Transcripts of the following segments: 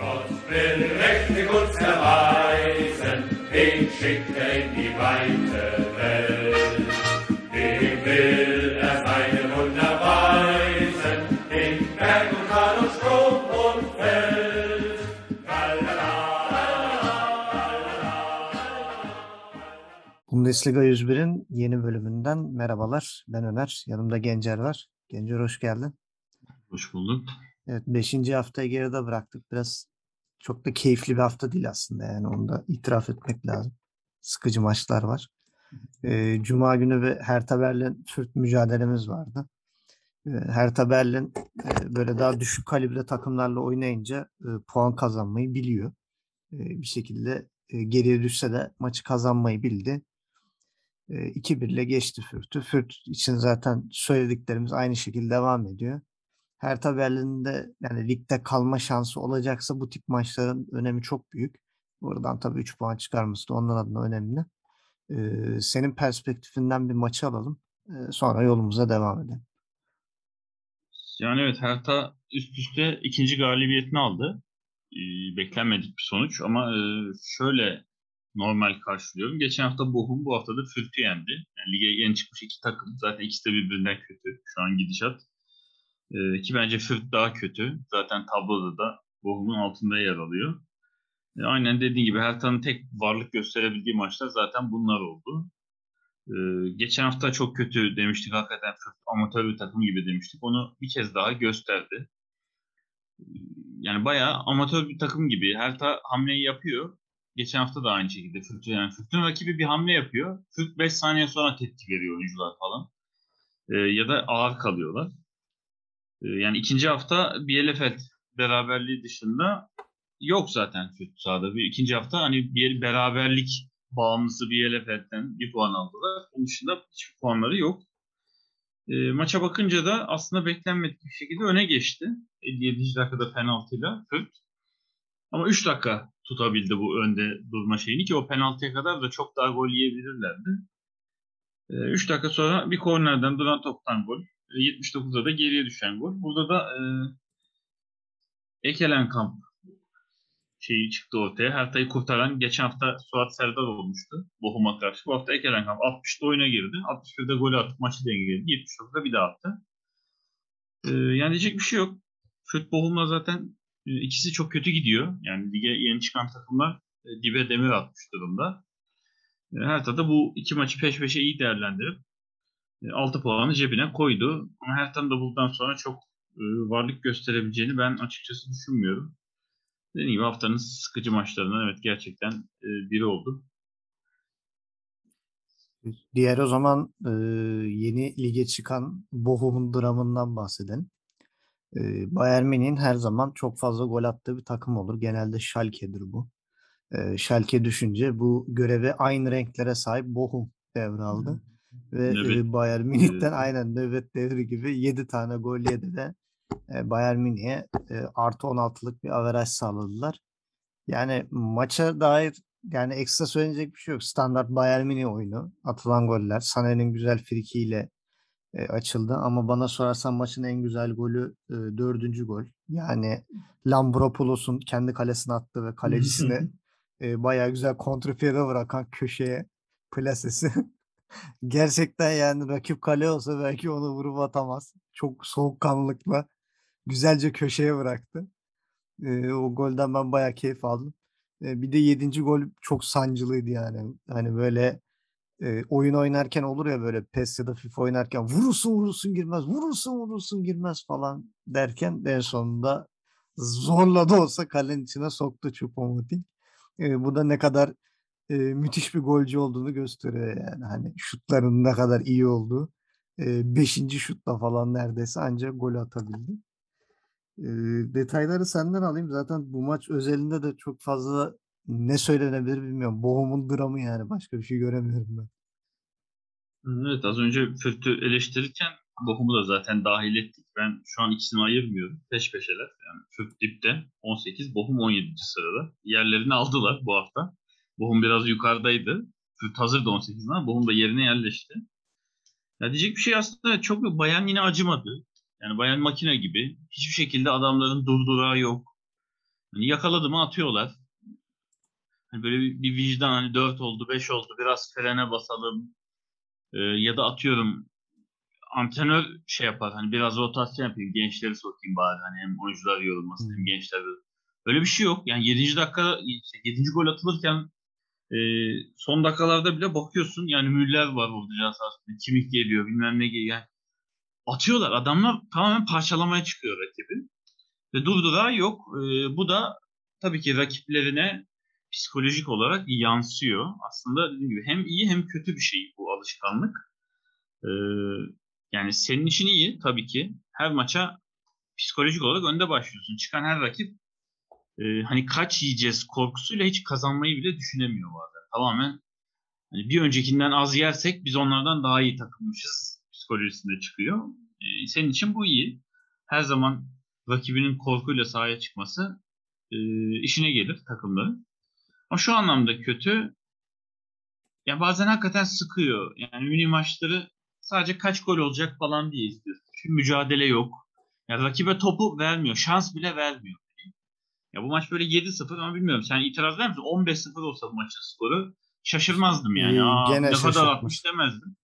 Gott will mächtig uns erweisen, den schickt er in die weite Welt. Dem will er seine Wunder weisen, in Berg und Tal und Strom und Feld. Bundesliga 101'in yeni bölümünden merhabalar. Ben Ömer. Yanımda Gencer var. Gencer hoş geldin. Hoş bulduk. Evet 5. haftayı geride bıraktık. Biraz çok da keyifli bir hafta değil aslında yani onu da itiraf etmek lazım. Sıkıcı maçlar var. Ee, Cuma günü bir Hertha Berlin Fürt mücadelemiz vardı. Ee, Hertha Berlin e, böyle daha düşük kalibre takımlarla oynayınca e, puan kazanmayı biliyor. E, bir şekilde e, geriye düşse de maçı kazanmayı bildi. E, 2-1 ile geçti Fürt'ü. Fürt için zaten söylediklerimiz aynı şekilde devam ediyor. Hertha Berlin'de yani ligde kalma şansı olacaksa bu tip maçların önemi çok büyük. Buradan tabii 3 puan çıkarması da onun adına önemli. Ee, senin perspektifinden bir maçı alalım. Ee, sonra yolumuza devam edelim. Yani evet Hertha üst üste ikinci galibiyetini aldı. Ee, beklenmedik bir sonuç ama e, şöyle normal karşılıyorum. Geçen hafta Bochum bu hafta da Fürth'ü yendi. Yani lige yeni çıkmış iki takım. Zaten ikisi de birbirinden kötü şu an gidişat. Ee, ki bence Fürth daha kötü. Zaten tabloda da Bochum'un altında yer alıyor. E, aynen dediğin gibi Hertha'nın tek varlık gösterebildiği maçlar zaten bunlar oldu. Ee, geçen hafta çok kötü demiştik hakikaten Fürth amatör bir takım gibi demiştik. Onu bir kez daha gösterdi. Yani bayağı amatör bir takım gibi. Hertha hamleyi yapıyor. Geçen hafta da aynı şekilde Fürth yani Fürth'ün rakibi bir hamle yapıyor. Fürth 5 saniye sonra tepki veriyor oyuncular falan. Ee, ya da ağır kalıyorlar. Ee, yani ikinci hafta Bielefeld beraberliği dışında yok zaten Fürth sahada. Bir ikinci hafta hani bir beraberlik bağımlısı Bielefeld'den bir puan aldılar. Onun dışında hiçbir puanları yok. E, maça bakınca da aslında beklenmedik bir şekilde öne geçti. 57. dakikada penaltıyla Fürth. Ama 3 dakika tutabildi bu önde durma şeyini ki o penaltıya kadar da çok daha gol yiyebilirlerdi. 3 dakika sonra bir kornerden duran toptan gol. E, 79'da da geriye düşen gol. Burada da e, Ekelenkamp şeyi çıktı ortaya. Hertha'yı kurtaran geçen hafta Suat Serdar olmuştu Bochum'a karşı. Bu hafta Ekelenkamp 60'da oyuna girdi. 61'de golü atıp maçı dengeledi. 79'da bir daha attı. Ee, yani diyecek bir şey yok. Fürth Bochum'la zaten e, ikisi çok kötü gidiyor. Yani lige yeni çıkan takımlar e, dibe demir atmış durumda. E, Hertha da bu iki maçı peş peşe iyi değerlendirip e, 6 puanı cebine koydu. Ama Hertha'nın da buradan sonra çok e, varlık gösterebileceğini ben açıkçası düşünmüyorum. Dediğim gibi haftanın sıkıcı maçlarından evet gerçekten e, biri oldu. Diğer o zaman e, yeni lige çıkan Bochum'un dramından bahsedelim. E, Bayern Münih'in her zaman çok fazla gol attığı bir takım olur. Genelde Schalke'dir bu. E, Schalke düşünce bu göreve aynı renklere sahip Bochum devraldı. Ve Nöbet Bayern Münih'ten aynen nöbet devri gibi 7 tane gol yedi de Bayern Münih'e artı 16'lık bir averaj sağladılar. Yani maça dair yani ekstra söylenecek bir şey yok. Standart Bayern Münih oyunu. Atılan goller. Sané'nin güzel frikiyle e, açıldı. Ama bana sorarsan maçın en güzel golü e, dördüncü gol. Yani Lambropoulos'un kendi kalesine attığı ve kalecisine e, bayağı güzel kontrpiyede bırakan köşeye plasesi. Gerçekten yani rakip kale olsa belki onu vurup atamaz. Çok soğukkanlılıkla güzelce köşeye bıraktı. E, o golden ben bayağı keyif aldım. E, bir de yedinci gol çok sancılıydı yani. Hani böyle e, oyun oynarken olur ya böyle PES ya da FIFA oynarken vurursun vurursun girmez, vurursun vurursun girmez falan derken en sonunda zorla da olsa kalenin içine soktu Choupo-Moting. E, bu da ne kadar e, müthiş bir golcü olduğunu gösteriyor yani. Hani şutların ne kadar iyi olduğu. E, beşinci şutla falan neredeyse ancak gol atabildi. E, detayları senden alayım. Zaten bu maç özelinde de çok fazla ne söylenebilir bilmiyorum. Bochum'un dramı yani. Başka bir şey göremiyorum ben. Evet az önce Fürth'ü eleştirirken Bochum'u da zaten dahil ettik. Ben şu an ikisini ayırmıyorum. Peş peşeler. Yani Fürth dipte 18, Bochum 17. sırada. Yerlerini aldılar bu hafta. Bochum biraz yukarıdaydı. Fürth hazırdı 18'den ama Bochum da yerine yerleşti. Ya diyecek bir şey aslında çok yok. Bayan yine acımadı. Yani Bayan makine gibi. Hiçbir şekilde adamların durdurağı yok. Hani yakaladı mı atıyorlar. Hani böyle bir, bir vicdan hani 4 oldu 5 oldu biraz frene basalım. Ee, ya da atıyorum antrenör şey yapar hani biraz rotasyon yapayım gençleri sokayım bari hani hem oyuncular yorulmasın hem gençler Öyle bir şey yok. Yani 7. dakika 7. gol atılırken e, son dakikalarda bile bakıyorsun yani Müller var orada sahasında. Kimik geliyor bilmem ne geliyor. Yani atıyorlar. Adamlar tamamen parçalamaya çıkıyor rakibi. Ve durdurağı yok. E, bu da tabii ki rakiplerine psikolojik olarak yansıyor. Aslında dediğim gibi hem iyi hem kötü bir şey bu alışkanlık. E, yani senin için iyi tabii ki. Her maça psikolojik olarak önde başlıyorsun. Çıkan her rakip e, hani kaç yiyeceğiz korkusuyla hiç kazanmayı bile düşünemiyor bazen. Tamamen hani bir öncekinden az yersek biz onlardan daha iyi takılmışız psikolojisinde çıkıyor. E, senin için bu iyi. Her zaman rakibinin korkuyla sahaya çıkması e, işine gelir takımların. Ama şu anlamda kötü. Ya bazen hakikaten sıkıyor. Yani mini maçları sadece kaç gol olacak falan diye istiyorsun. Çünkü mücadele yok. Ya rakibe topu vermiyor. Şans bile vermiyor. Ya bu maç böyle 7-0 ama bilmiyorum. Sen itiraz eder misin? 15-0 olsa bu maçın skoru şaşırmazdım yani. Aa, gene ne kadar atmış demezdim.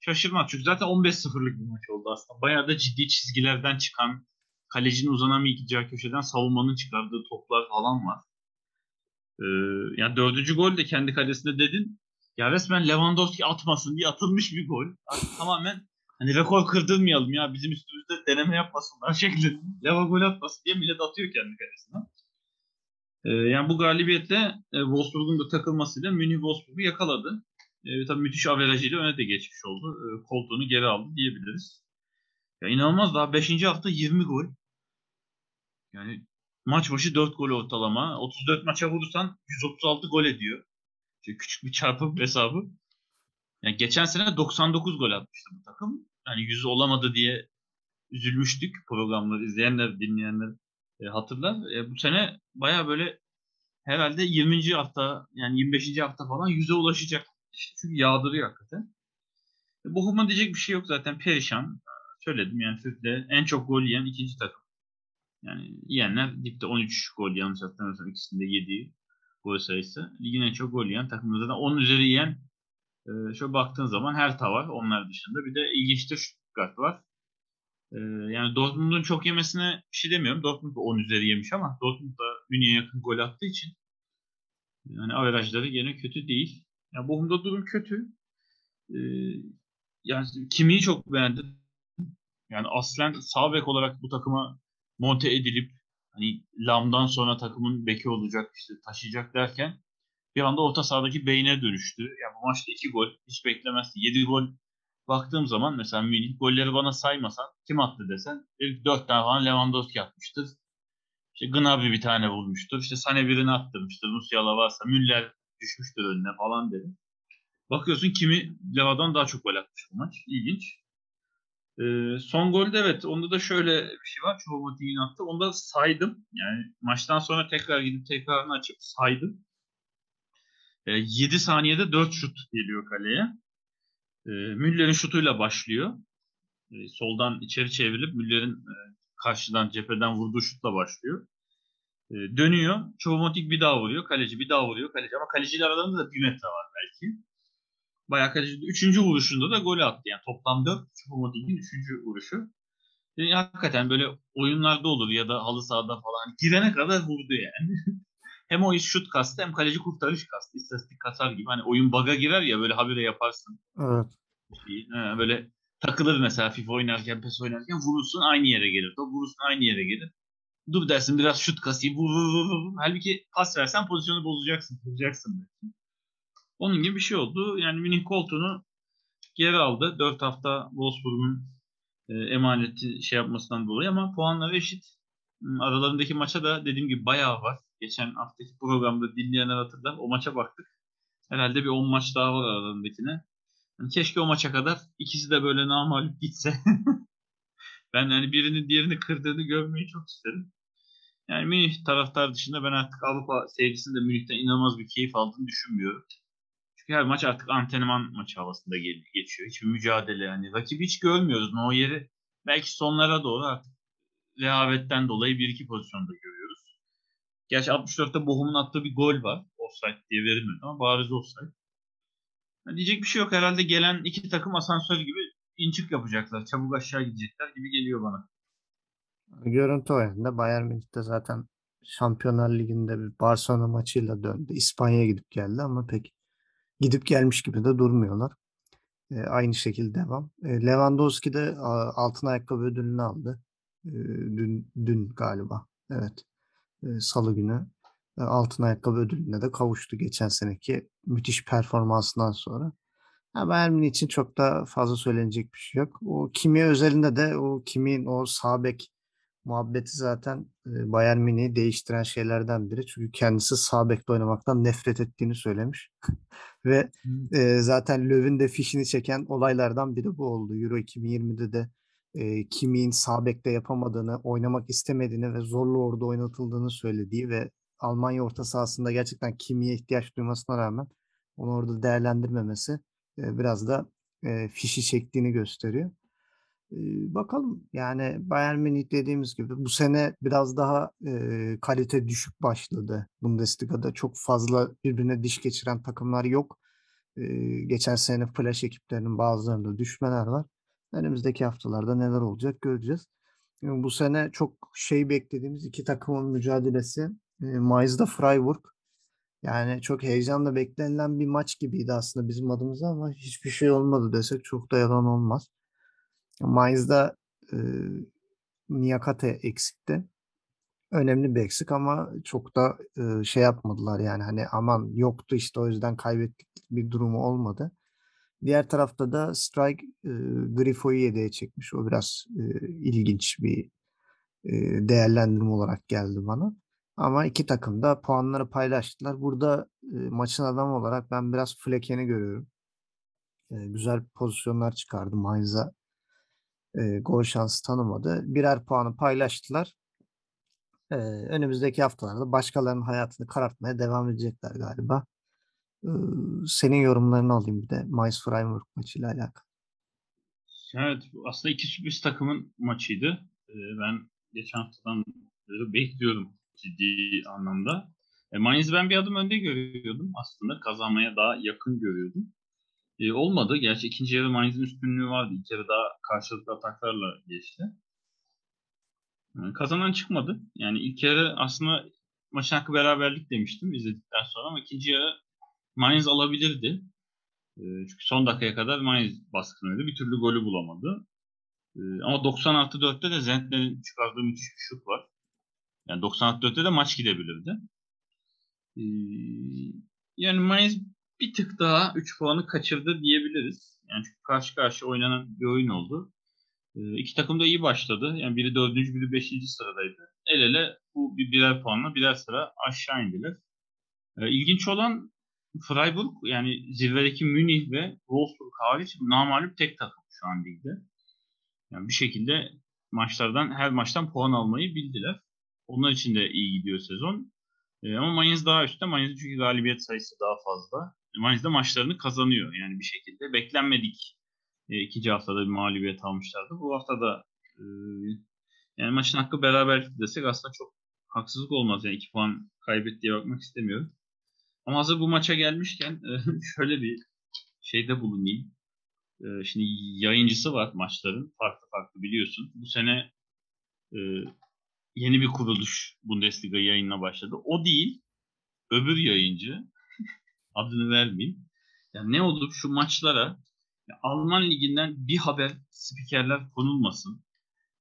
Şaşırmaz. Çünkü zaten 15-0'lık bir maç oldu aslında. Bayağı da ciddi çizgilerden çıkan, kalecinin uzanamayacağı köşeden savunmanın çıkardığı toplar falan var. Ee, yani dördüncü gol de kendi kalesinde dedin. Ya resmen Lewandowski atmasın diye atılmış bir gol. Artık tamamen hani rekor kırdırmayalım ya bizim üstümüzde deneme yapmasınlar şeklinde. Leva gol atmasın diye millet atıyor kendi kalesine. Ee, yani bu galibiyetle e, Wolfsburg'un da takılmasıyla Münih Wolfsburg'u yakaladı. E, tabii müthiş averajıyla öne de geçmiş oldu. E, koltuğunu geri aldı diyebiliriz. Ya inanılmaz daha 5. hafta 20 gol. Yani maç başı 4 gol ortalama. 34 maça vurursan 136 gol ediyor. İşte küçük bir çarpım hesabı. Yani geçen sene 99 gol atmıştı bu takım. Yani 100 olamadı diye üzülmüştük programları izleyenler, dinleyenler e, hatırlar. E, bu sene baya böyle herhalde 20. hafta yani 25. hafta falan 100'e ulaşacak. Çünkü yağdırıyor hakikaten. E, Bochum'a diyecek bir şey yok zaten perişan. Söyledim yani Türk'le en çok gol yiyen ikinci takım. Yani yiyenler dipte 13 gol yanlış hatırlamıyorsam ikisinde 7 gol sayısı. Ligin en çok gol yiyen takımı zaten 10 üzeri yiyen e, şöyle baktığın zaman Hertha var onlar dışında. Bir de ilginçtir Stuttgart var. E, yani Dortmund'un çok yemesine bir şey demiyorum. Dortmund da 10 üzeri yemiş ama Dortmund da Münih'e yakın gol attığı için yani averajları gene kötü değil. Yani Bochum'da durum kötü. E, yani Kimi'yi çok beğendim. Yani aslen sağ bek olarak bu takıma monte edilip hani Lam'dan sonra takımın beki olacak işte taşıyacak derken bir anda orta sahadaki beyne dönüştü. Yani bu maçta 2 gol hiç beklemezsin. 7 gol baktığım zaman mesela Münih golleri bana saymasan kim attı desen ilk 4 tane falan Lewandowski atmıştır. İşte Gnabry bir tane vurmuştur. İşte Sane birini attırmıştır. Musiala varsa Müller düşmüştür önüne falan dedi. Bakıyorsun kimi Leva'dan daha çok gol atmış bu maç. İlginç. Ee, son golde evet onda da şöyle bir şey var. Choupo-Moting'in attı. Onu da saydım. Yani maçtan sonra tekrar gidip tekrarını açıp saydım. Ee, 7 saniyede 4 şut geliyor kaleye. Ee, Müller'in şutuyla başlıyor. Ee, soldan içeri çevrilip Müller'in e, karşıdan cepheden vurduğu şutla başlıyor. Ee, dönüyor. Choupo-Moting bir daha vuruyor. Kaleci bir daha vuruyor. Kaleci ama kaleciyle aralarında da bir metre var belki. Bayağı kaleci. Üçüncü vuruşunda da gol attı. Yani toplam 4 Choupo-Moting'in üçüncü vuruşu. Yani hakikaten böyle oyunlarda olur ya da halı sahada falan girene kadar vurdu yani. hem o iş şut kastı hem kaleci kurtarış kastı. İstatistik kasar gibi. Hani oyun baga girer ya böyle habire yaparsın. Evet. Şeyi. He, böyle takılır mesela FIFA oynarken, PES oynarken vurursun aynı yere gelir. Top vurursun aynı yere gelir. Dur dersin biraz şut kasayım. Vur, vur, vur, vur. Halbuki pas versen pozisyonu bozacaksın. Bozacaksın belki. Onun gibi bir şey oldu. Yani Münih koltuğunu geri aldı. 4 hafta Wolfsburg'un e, emaneti şey yapmasından dolayı ama puanları eşit. Aralarındaki maça da dediğim gibi bayağı var. Geçen haftaki programda dinleyenler hatırlar. O maça baktık. Herhalde bir 10 maç daha var aralarındakine. Yani keşke o maça kadar ikisi de böyle namalip gitse. ben hani birini diğerini kırdığını görmeyi çok isterim. Yani Münih taraftar dışında ben artık Avrupa seyircisinde Münih'ten inanılmaz bir keyif aldığını düşünmüyorum. Çünkü her maç artık antrenman maçı havasında geçiyor. Hiçbir mücadele yani. Rakibi hiç görmüyoruz. O yeri belki sonlara doğru artık rehavetten dolayı bir iki pozisyonda görüyoruz. Gerçi 64'te Bohum'un attığı bir gol var. Offside diye verilmedi ama bariz offside. Yani diyecek bir şey yok. Herhalde gelen iki takım asansör gibi inçik yapacaklar. Çabuk aşağı gidecekler gibi geliyor bana. Görüntü oyununda Bayern Münih'te zaten Şampiyonlar Ligi'nde bir Barcelona maçıyla döndü. İspanya'ya gidip geldi ama pek gidip gelmiş gibi de durmuyorlar. E, aynı şekilde devam. E, Lewandowski de altın ayakkabı ödülünü aldı. E, dün, dün galiba. Evet. E, Salı günü e, altın ayakkabı ödülüne de kavuştu geçen seneki müthiş performansından sonra. Bayern Münih için çok da fazla söylenecek bir şey yok. O Kimi özelinde de o Kimi'nin o sağ bek muhabbeti zaten e, Bayern Münih'i değiştiren şeylerden biri. Çünkü kendisi sağ oynamaktan nefret ettiğini söylemiş. Ve e, zaten Löw'ün de fişini çeken olaylardan biri bu oldu. Euro 2020'de de e, Kimi'nin sağ bekte yapamadığını, oynamak istemediğini ve zorlu orada oynatıldığını söylediği ve Almanya orta sahasında gerçekten Kimi'ye ihtiyaç duymasına rağmen onu orada değerlendirmemesi e, biraz da e, fişi çektiğini gösteriyor. E, bakalım yani Bayern Münih dediğimiz gibi bu sene biraz daha e, kalite düşük başladı. Bundesliga'da çok fazla birbirine diş geçiren takımlar yok. E, geçen sene flash ekiplerinin bazılarında düşmeler var. Önümüzdeki haftalarda neler olacak göreceğiz. Bu sene çok şey beklediğimiz iki takımın mücadelesi. E, Mainz'da Freiburg yani çok heyecanla beklenilen bir maç gibiydi aslında bizim adımıza ama hiçbir şey olmadı desek çok da yalan olmaz. Mainz'da e, Niyakate eksikti. Önemli bir eksik ama çok da e, şey yapmadılar yani hani aman yoktu işte o yüzden kaybettik bir durumu olmadı. Diğer tarafta da Strike Grifo'yu yedeğe çekmiş. O biraz ilginç bir değerlendirme olarak geldi bana. Ama iki takım da puanları paylaştılar. Burada maçın adamı olarak ben biraz Flecken'i görüyorum. Güzel pozisyonlar çıkardı Mainz'a. Gol şansı tanımadı. Birer puanı paylaştılar. Önümüzdeki haftalarda başkalarının hayatını karartmaya devam edecekler galiba. Senin yorumlarını alayım bir de Mainz Freiburg maçıyla alakalı. Evet aslında iki sürpriz takımın maçıydı. Ben geçen haftadan bekliyorum ciddi anlamda. E, Mainz'i ben bir adım önde görüyordum aslında. Kazanmaya daha yakın görüyordum. E, olmadı. Gerçi ikinci yarı Mainz'in üstünlüğü vardı. İlk yarı daha karşılıklı ataklarla geçti. E, kazanan çıkmadı. Yani ilk yarı aslında maçın hakkı beraberlik demiştim izledikten sonra ama ikinci yarı Mainz alabilirdi. E, çünkü son dakikaya kadar Mainz baskınıydı. Bir türlü golü bulamadı. E, ama 90 artı 4'te de Zentner'in çıkardığı müthiş bir şut var. Yani 94'te de maç gidebilirdi. Ee, yani Mainz bir tık daha 3 puanı kaçırdı diyebiliriz. Yani çünkü karşı karşı oynanan bir oyun oldu. Ee, iki takım da iyi başladı. Yani biri dördüncü, biri beşinci sıradaydı. El ele bu bir birer puanla birer sıra aşağı indiler. Ee, ilginç olan Freiburg yani zirvedeki Münih ve Wolfsburg hariç namalip tek takım şu an ligde. Yani bir şekilde maçlardan her maçtan puan almayı bildiler. Onlar için de iyi gidiyor sezon. E, ama Mainz daha üstte. Mainz'in çünkü galibiyet sayısı daha fazla. E, Mainz de maçlarını kazanıyor yani bir şekilde. Beklenmedik e, ikinci haftada bir mağlubiyet almışlardı. Bu hafta da e, yani maçın hakkı beraberlik desek aslında çok haksızlık olmaz. Yani iki puan kaybet diye bakmak istemiyorum. Ama hazır bu maça gelmişken e, şöyle bir şeyde bulunayım. E, şimdi yayıncısı var maçların. Farklı farklı biliyorsun. Bu sene e, yeni bir kuruluş Bundesliga yayınına başladı. O değil, öbür yayıncı, adını vermeyeyim. Yani ne olur şu maçlara Alman liginden bir haber spikerler konulmasın.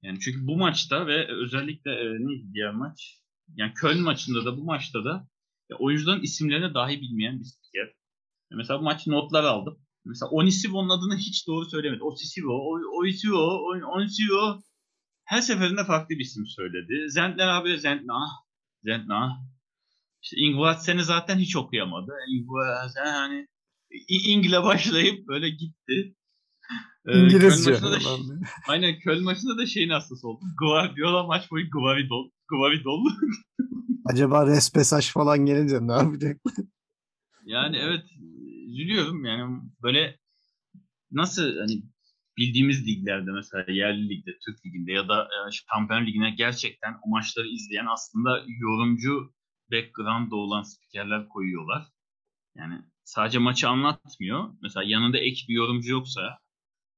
Yani çünkü bu maçta ve özellikle e, neydi diğer maç? Yani Köln maçında da bu maçta da ya oyuncuların isimlerini dahi bilmeyen bir spiker. Ya mesela bu maç notlar aldım. Mesela Onisivo'nun adını hiç doğru söylemedi. Osisivo, Oisivo, Onisivo her seferinde farklı bir isim söyledi. Zentner abi Zentna. Zentna. İşte Ingvartsen'i zaten hiç okuyamadı. Ingvartsen hani İngil'e başlayıp böyle gitti. Ee, İngilizce. Köln da, aynen Köln maçında da şeyin hastası oldu. Guardiola maç boyu Guavidol. Guavidol. Acaba respesaj falan gelince ne yapacak? yani evet üzülüyorum yani böyle nasıl hani bildiğimiz liglerde mesela yerli ligde, Türk liginde ya da e, Şampiyon Ligi'ne gerçekten o maçları izleyen aslında yorumcu background'da olan spikerler koyuyorlar. Yani sadece maçı anlatmıyor. Mesela yanında ek bir yorumcu yoksa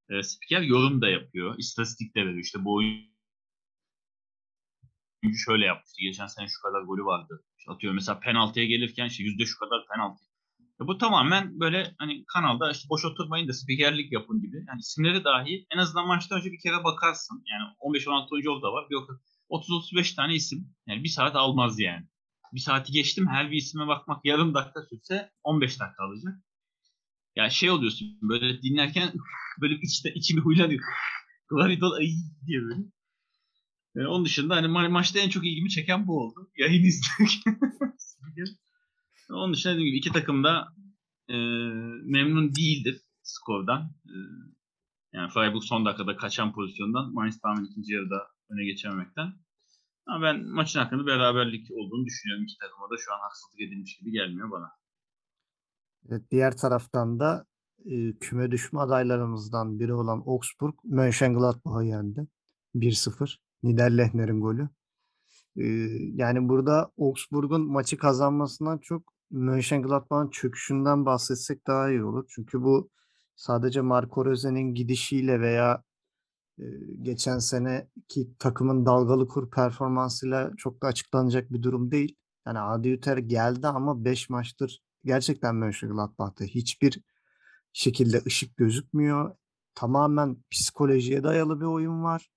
e, spiker yorum da yapıyor. İstatistik de veriyor. İşte bu oyuncu şöyle yapmıştı. Geçen sene şu kadar golü vardı. İşte atıyor mesela penaltıya gelirken işte yüzde şu kadar penaltı. Ya bu tamamen böyle hani kanalda işte boş oturmayın da spikerlik yapın gibi. Yani isimleri dahi en azından maçtan önce bir kere bakarsın. Yani 15-16 oyuncu orada var. Bir 30-35 tane isim. Yani bir saat almaz yani. Bir saati geçtim her bir isime bakmak yarım dakika sürse 15 dakika alacak. Ya şey oluyorsun böyle dinlerken böyle içte içimi huylanıyor. Claridol ay diye böyle. Yani onun dışında hani ma- maçta en çok ilgimi çeken bu oldu. Yayın izlerken. onun dışında dediğim gibi iki takım da e, memnun değildir skordan. E, yani Freiburg son dakikada kaçan pozisyondan Mainz tamamen ikinci yarıda öne geçememekten. Ama ben maçın hakkında beraberlik olduğunu düşünüyorum. İki takıma da şu an haksızlık edilmiş gibi gelmiyor bana. Evet, diğer taraftan da e, küme düşme adaylarımızdan biri olan Augsburg Mönchengladbach'ı yendi. 1-0. Niederlechner'in golü. Yani burada Augsburg'un maçı kazanmasından çok Mönchengladbach'ın çöküşünden bahsetsek daha iyi olur. Çünkü bu sadece Marco Rose'nin gidişiyle veya geçen seneki takımın dalgalı kur performansıyla çok da açıklanacak bir durum değil. Yani Adi Hütter geldi ama 5 maçtır gerçekten Mönchengladbach'ta hiçbir şekilde ışık gözükmüyor. Tamamen psikolojiye dayalı bir oyun var.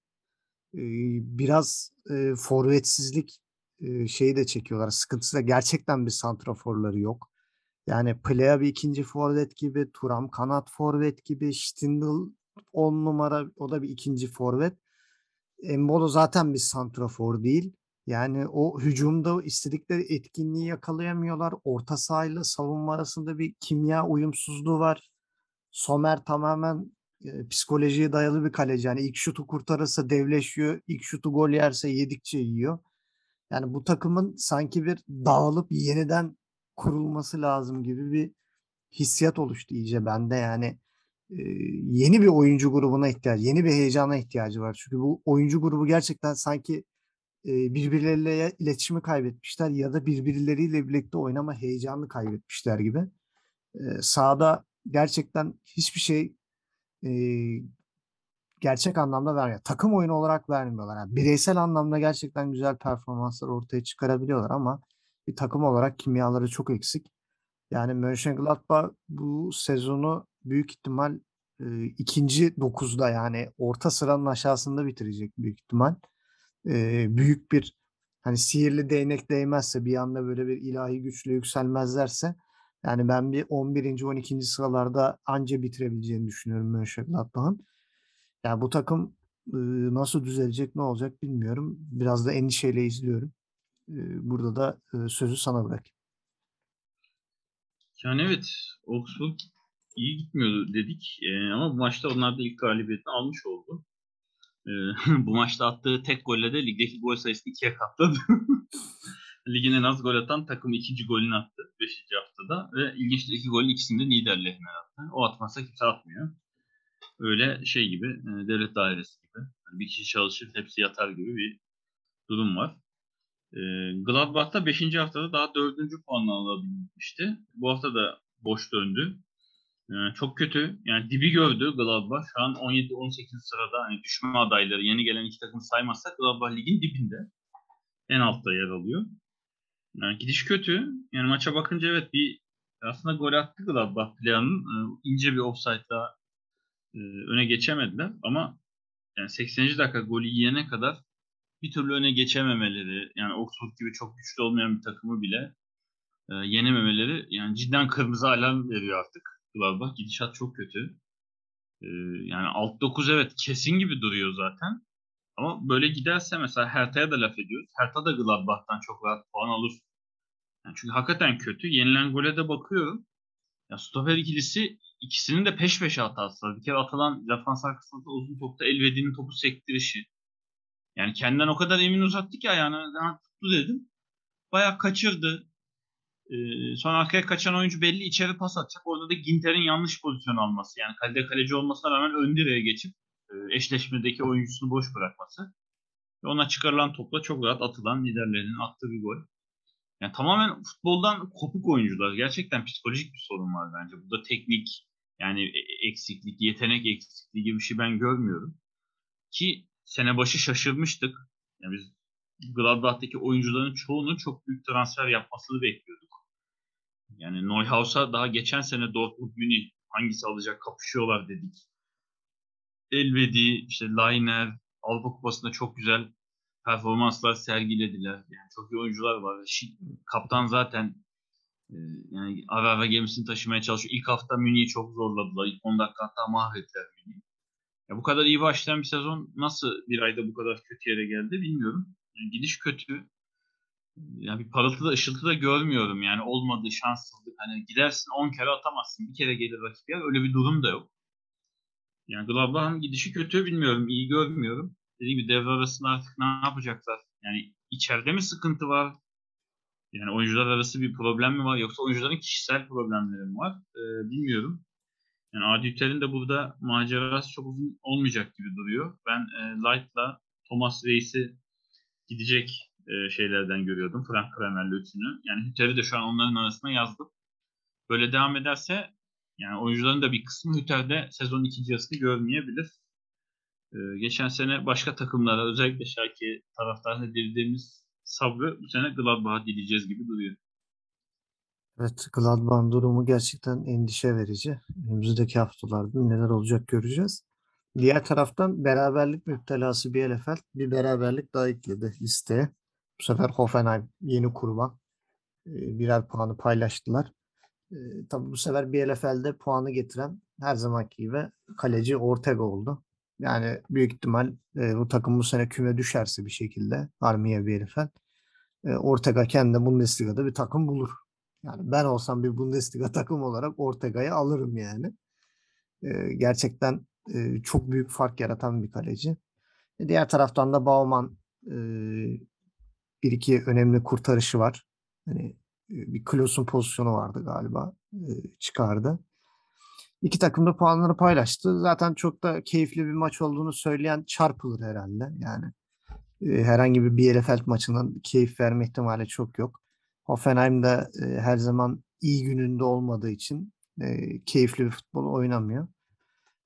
Biraz e, forvetsizlik e, şeyi de çekiyorlar. Sıkıntısı da gerçekten bir santraforları yok. Yani Plea bir ikinci forvet gibi, Turam kanat forvet gibi, Stindl 10 numara o da bir ikinci forvet. Embolo zaten bir santrafor değil. Yani o hücumda istedikleri etkinliği yakalayamıyorlar. Orta sahayla savunma arasında bir kimya uyumsuzluğu var. Somer tamamen e, psikolojiye dayalı bir kaleci. Yani ilk şutu kurtarırsa devleşiyor. ilk şutu gol yerse yedikçe yiyor. Yani bu takımın sanki bir dağılıp yeniden kurulması lazım gibi bir hissiyat oluştu iyice bende. Yani e, yeni bir oyuncu grubuna ihtiyacı, yeni bir heyecana ihtiyacı var. Çünkü bu oyuncu grubu gerçekten sanki birbirleriyle iletişimi kaybetmişler ya da birbirleriyle birlikte oynama heyecanını kaybetmişler gibi. Sahada gerçekten hiçbir şey gerçek anlamda vermiyor. Takım oyunu olarak vermiyorlar. Yani bireysel anlamda gerçekten güzel performanslar ortaya çıkarabiliyorlar ama bir takım olarak kimyaları çok eksik. Yani Mönchengladbach bu sezonu büyük ihtimal ikinci dokuzda yani orta sıranın aşağısında bitirecek büyük ihtimal e, büyük bir hani sihirli değnek değmezse bir anda böyle bir ilahi güçle yükselmezlerse yani ben bir 11. 12. sıralarda anca bitirebileceğini düşünüyorum Mönchengladbach'ın. Yani bu takım nasıl düzelecek ne olacak bilmiyorum. Biraz da endişeyle izliyorum. Burada da sözü sana bırakayım. Yani evet Augsburg iyi gitmiyordu dedik ama bu maçta onlar da ilk galibiyetini almış oldu. Bu maçta attığı tek golle de ligdeki gol sayısını ikiye katladı. Ligin en az gol atan takım ikinci golünü attı 5. haftada ve ilginçtir iki golün ikisini de Niederlechner attı. O atmazsa kimse atmıyor. Öyle şey gibi e, devlet dairesi gibi. Bir kişi çalışır hepsi yatar gibi bir durum var. E, Gladbach'ta 5. haftada daha 4. puanla alabilmişti. Bu hafta da boş döndü. Yani çok kötü. Yani dibi gördü Gladbach. Şu an 17-18 sırada hani düşme adayları yeni gelen iki takım saymazsak Gladbach ligin dibinde. En altta yer alıyor. Yani gidiş kötü. Yani maça bakınca evet bir aslında gol attı Gladbach planın. Ee, ince bir offside'la e, öne geçemediler ama yani 80. dakika golü yiyene kadar bir türlü öne geçememeleri yani Oxford gibi çok güçlü olmayan bir takımı bile e, yenememeleri yani cidden kırmızı alarm veriyor artık. Gladbach. Gidişat çok kötü. Ee, yani alt 9 evet kesin gibi duruyor zaten. Ama böyle giderse mesela Hertha'ya da laf ediyoruz. Hertha da Gladbach'tan çok rahat puan alır. Yani çünkü hakikaten kötü. Yenilen gole de bakıyorum. Ya stoper ikilisi ikisinin de peş peşe hatası var. Bir kere atılan defans arkasında uzun topta Elvedi'nin topu sektirişi. Yani kendinden o kadar emin uzattı ki ayağını tuttu dedim. Bayağı kaçırdı. Ee, sonra arkaya kaçan oyuncu belli içeri pas atacak. Orada da Ginter'in yanlış pozisyon alması. Yani kalede kaleci olmasına rağmen ön direğe geçip eşleşmedeki oyuncusunu boş bırakması. Ve ona çıkarılan topla çok rahat atılan liderlerinin attığı bir gol. Yani tamamen futboldan kopuk oyuncular. Gerçekten psikolojik bir sorun var bence. Burada teknik yani e, eksiklik, yetenek eksikliği gibi bir şey ben görmüyorum. Ki sene başı şaşırmıştık. Yani biz Gladbach'taki oyuncuların çoğunun çok büyük transfer yapmasını bekliyorduk. Yani Neuhaus'a daha geçen sene Dortmund Münih hangisi alacak kapışıyorlar dedik. Elvedi, işte Lainer, Avrupa Kupası'nda çok güzel performanslar sergilediler. Yani çok iyi oyuncular var. Kaptan zaten e, yani ara ara gemisini taşımaya çalışıyor. İlk hafta Münih'i çok zorladılar. İlk 10 dakika hatta mahvettiler Münih'i. Ya bu kadar iyi başlayan bir sezon nasıl bir ayda bu kadar kötü yere geldi bilmiyorum. Yani gidiş kötü. Yani bir parıltı da ışıltı da görmüyorum. Yani olmadı şanssızlık. Hani gidersin 10 kere atamazsın. Bir kere gelir rakip yer. Öyle bir durum da yok. Yani Gladbach'ın gidişi kötü bilmiyorum. iyi görmüyorum. Dediğim gibi devre arasında artık ne yapacaklar? Yani içeride mi sıkıntı var? Yani oyuncular arası bir problem mi var? Yoksa oyuncuların kişisel problemleri mi var? Ee, bilmiyorum. Yani Adi de burada macerası çok uzun olmayacak gibi duruyor. Ben e, Light'la Thomas Reis'i gidecek e, şeylerden görüyordum. Frank Kramer'le üçünü. Yani Hüter'i de şu an onların arasına yazdım. Böyle devam ederse yani oyuncuların da bir kısmı Hüter'de sezonun ikinci yarısını görmeyebilir. Ee, geçen sene başka takımlara özellikle Schalke taraftarına dilediğimiz sabrı bu sene Gladbach'a dileyeceğiz gibi duruyor. Evet, Gladbach'ın durumu gerçekten endişe verici. Önümüzdeki haftalarda neler olacak göreceğiz. Diğer taraftan beraberlik müptelası Bielefeld bir beraberlik daha ekledi listeye. Bu sefer Hoffenheim yeni kurban. Ee, birer puanı paylaştılar. Ee, tabii bu sefer Bielefeld'e puanı getiren her zamanki gibi kaleci Ortega oldu. Yani büyük ihtimal e, bu takım bu sene küme düşerse bir şekilde Armiye Bielefeld e, Ortega kendi Bundesliga'da bir takım bulur. Yani ben olsam bir Bundesliga takım olarak Ortega'yı alırım yani. E, gerçekten e, çok büyük fark yaratan bir kaleci. E, diğer taraftan da Bauman e, bir iki önemli kurtarışı var. Hani e, bir Klos'un pozisyonu vardı galiba. Çıkardı. İki takım da puanları paylaştı. Zaten çok da keyifli bir maç olduğunu söyleyen çarpılır herhalde. Yani herhangi bir Bielefeld maçının keyif verme ihtimali çok yok. Hoffenheim de her zaman iyi gününde olmadığı için keyifli bir futbol oynamıyor.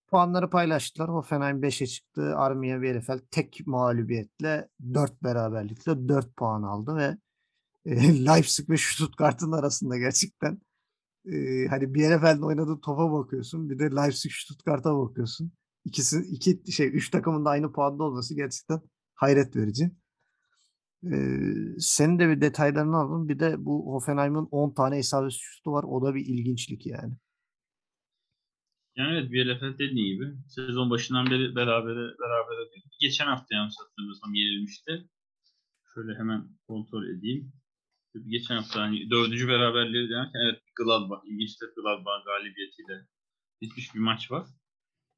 Puanları paylaştılar. Hoffenheim 5'e çıktı. Armiya Bielefeld tek mağlubiyetle 4 beraberlikle 4 puan aldı ve e, Leipzig ve Stuttgart'ın arasında gerçekten e, hani Bielefeld'in oynadığı topa bakıyorsun. Bir de Leipzig Stuttgart'a bakıyorsun. İkisi iki şey üç takımın da aynı puanda olması gerçekten hayret verici. Ee, senin de bir detaylarını aldım. Bir de bu Hoffenheim'in 10 tane isabet şutu var. O da bir ilginçlik yani. Yani evet Bielefeld dediği gibi sezon başından beri berabere berabere Geçen hafta yanlış hatırlamıyorsam yenilmişti. Şöyle hemen kontrol edeyim. Geçen hafta hani dördüncü beraberliği derken evet Gladbach, İngilizce Gladbach galibiyetiyle bitmiş bir maç var.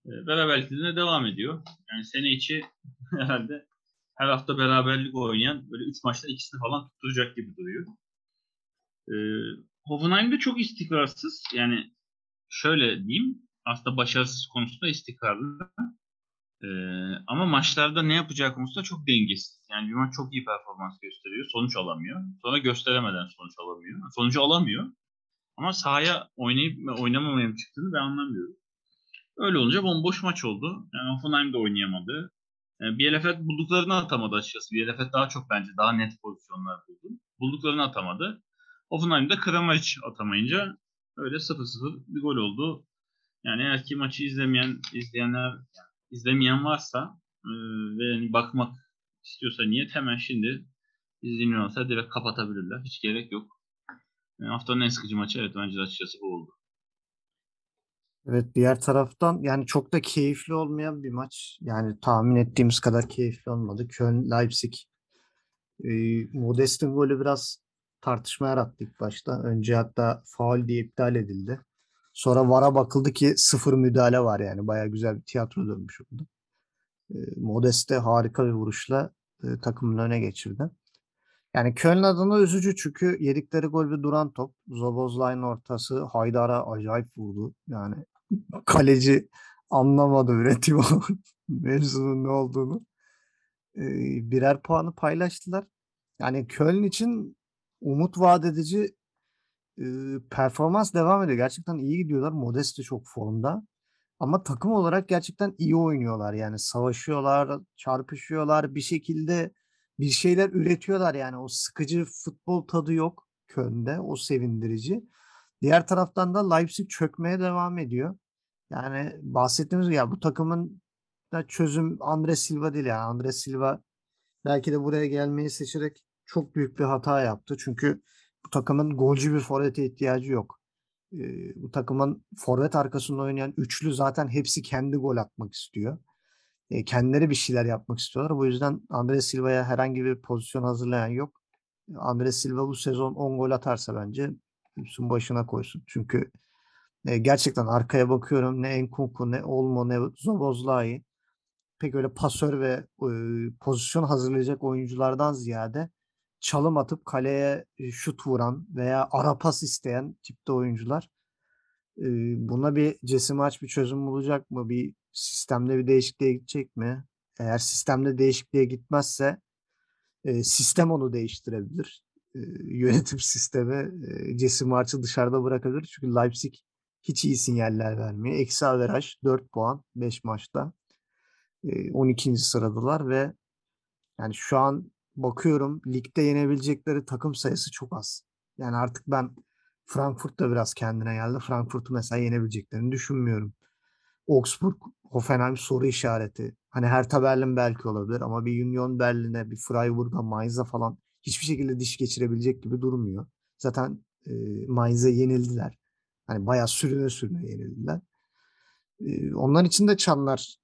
E, beraberliklerine devam ediyor. Yani sene içi herhalde her hafta beraberlik oynayan böyle 3 maçta ikisini falan tutturacak gibi duruyor. E, Hoffenheim de çok istikrarsız. Yani şöyle diyeyim aslında başarısız konusunda istikrarlı. Ee, ama maçlarda ne yapacağı konusunda çok dengesiz. Yani maç çok iyi performans gösteriyor. Sonuç alamıyor. Sonra gösteremeden sonuç alamıyor. Sonucu alamıyor. Ama sahaya oynayıp oynamamaya mı çıktığını ben anlamıyorum. Öyle olunca bomboş maç oldu. Yani Hoffenheim de oynayamadı. Yani Bielefeld bulduklarını atamadı açıkçası. Bielefeld daha çok bence daha net pozisyonlar buldu. Bulduklarını atamadı. Hoffenheim de Kramaric atamayınca öyle 0-0 bir gol oldu. Yani eğer ki maçı izlemeyen izleyenler yani izlemeyen varsa e, ve hani bakmak istiyorsa niyet hemen şimdi izleniyorsa direkt kapatabilirler. Hiç gerek yok. Yani haftanın en sıkıcı maçı evet bence açıkçası bu oldu. Evet diğer taraftan yani çok da keyifli olmayan bir maç. Yani tahmin ettiğimiz kadar keyifli olmadı. Köln Leipzig e, Modest'in golü biraz tartışma yarattı ilk başta. Önce hatta faul diye iptal edildi. Sonra VAR'a bakıldı ki sıfır müdahale var yani. Baya güzel bir tiyatro dönmüş oldu. E, Modeste harika bir vuruşla e, takımın öne geçirdi. Yani Köln adına üzücü çünkü yedikleri gol bir duran top. Zobozlay'ın ortası Haydar'a acayip vurdu. Yani kaleci anlamadı üretimi mevzunun ne olduğunu. E, birer puanı paylaştılar. Yani Köln için umut vaat edici e, performans devam ediyor. Gerçekten iyi gidiyorlar. Modeste çok formda. Ama takım olarak gerçekten iyi oynuyorlar. Yani savaşıyorlar, çarpışıyorlar. Bir şekilde bir şeyler üretiyorlar. Yani o sıkıcı futbol tadı yok Köln'de. O sevindirici. Diğer taraftan da Leipzig çökmeye devam ediyor. Yani bahsettiğimiz ya bu takımın da çözüm Andre Silva değil yani. Andre Silva belki de buraya gelmeyi seçerek çok büyük bir hata yaptı. Çünkü bu takımın golcü bir forvete ihtiyacı yok. Ee, bu takımın forvet arkasında oynayan üçlü zaten hepsi kendi gol atmak istiyor. E, kendileri bir şeyler yapmak istiyorlar. Bu yüzden Andre Silva'ya herhangi bir pozisyon hazırlayan yok. Andre Silva bu sezon 10 gol atarsa bence üstün başına koysun. Çünkü e, gerçekten arkaya bakıyorum ne Enkunku ne Olmo ne Zobozlai pek öyle pasör ve e, pozisyon hazırlayacak oyunculardan ziyade çalım atıp kaleye şut vuran veya ara pas isteyen tipte oyuncular. E, buna bir Jesse Maç bir çözüm bulacak mı? Bir sistemde bir değişikliğe gidecek mi? Eğer sistemde değişikliğe gitmezse e, sistem onu değiştirebilir. E, yönetim sistemi e, Jesse March'ı dışarıda bırakabilir. Çünkü Leipzig hiç iyi sinyaller vermiyor. Eksi averaj 4 puan 5 maçta. 12. sıradılar ve yani şu an bakıyorum ligde yenebilecekleri takım sayısı çok az. Yani artık ben Frankfurt da biraz kendine geldi. Frankfurt'u mesela yenebileceklerini düşünmüyorum. Augsburg, Hoffenheim soru işareti. Hani Hertha Berlin belki olabilir ama bir Union Berlin'e, bir Freiburg'a, Mainz'a falan hiçbir şekilde diş geçirebilecek gibi durmuyor. Zaten e, Mainz'e yenildiler. Hani bayağı sürüne sürüne yenildiler. E, onlar için de çanlar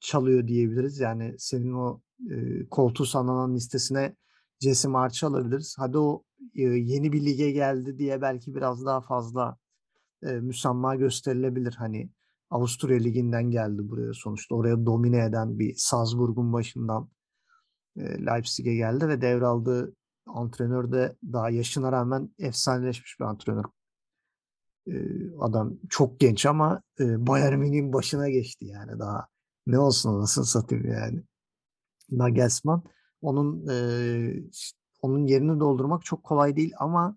çalıyor diyebiliriz. Yani senin o e, koltuğu sanılan listesine Jesse March'ı alabiliriz. Hadi o e, yeni bir lige geldi diye belki biraz daha fazla e, müsamma gösterilebilir. Hani Avusturya Ligi'nden geldi buraya sonuçta. Oraya domine eden bir Salzburg'un başından e, Leipzig'e geldi ve devraldığı antrenör de daha yaşına rağmen efsaneleşmiş bir antrenör. E, adam çok genç ama e, Bayern Münih'in başına geçti yani daha ne olsun nasıl satayım yani. Nagelsmann onun e, onun yerini doldurmak çok kolay değil ama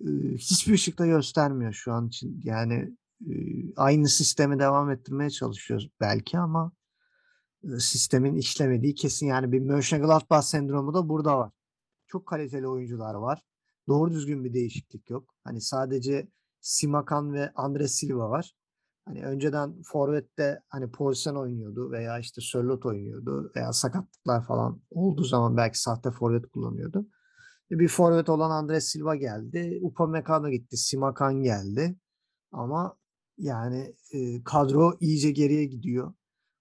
e, hiçbir ışıkta göstermiyor şu an için. Yani e, aynı sistemi devam ettirmeye çalışıyoruz belki ama e, sistemin işlemediği kesin. Yani bir Mönchengladbach sendromu da burada var. Çok kaliteli oyuncular var. Doğru düzgün bir değişiklik yok. Hani sadece Simakan ve Andre Silva var. Hani önceden forvette hani Paulsen oynuyordu veya işte Sörlot oynuyordu veya sakatlıklar falan olduğu zaman belki sahte forvet kullanıyordu. E, bir forvet olan Andres Silva geldi. Upamecano gitti. Simakan geldi. Ama yani e, kadro iyice geriye gidiyor.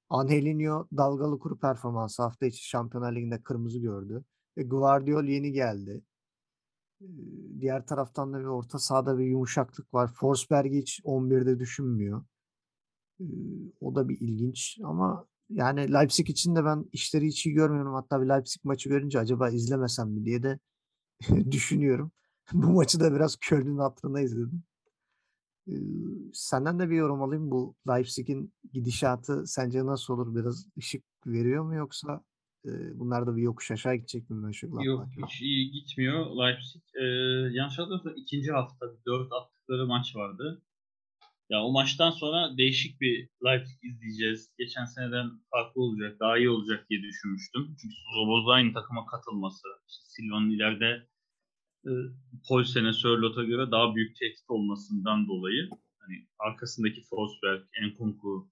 Angelinho dalgalı kuru performansı hafta içi Şampiyonlar Ligi'nde kırmızı gördü. E, Guardiol yeni geldi. Diğer taraftan da bir orta sahada bir yumuşaklık var. Forsberg hiç 11'de düşünmüyor. O da bir ilginç ama yani Leipzig için de ben işleri hiç iyi görmüyorum. Hatta bir Leipzig maçı görünce acaba izlemesem mi diye de düşünüyorum. Bu maçı da biraz Köln'ün hatırına izledim. Senden de bir yorum alayım. Bu Leipzig'in gidişatı sence nasıl olur? Biraz ışık veriyor mu yoksa bunlar da bir yokuş aşağı gidecek mi Mönchengladbach? Yok hiç iyi gitmiyor Leipzig. Ee, yanlış hatırlamıyorsam ikinci hafta 4 attıkları maç vardı. Ya o maçtan sonra değişik bir Leipzig izleyeceğiz. Geçen seneden farklı olacak, daha iyi olacak diye düşünmüştüm. Çünkü Zoboz'da aynı takıma katılması, işte Silva'nın ileride e, Polsen'e, Sörlot'a göre daha büyük tehdit olmasından dolayı hani arkasındaki Forsberg, Enkunku,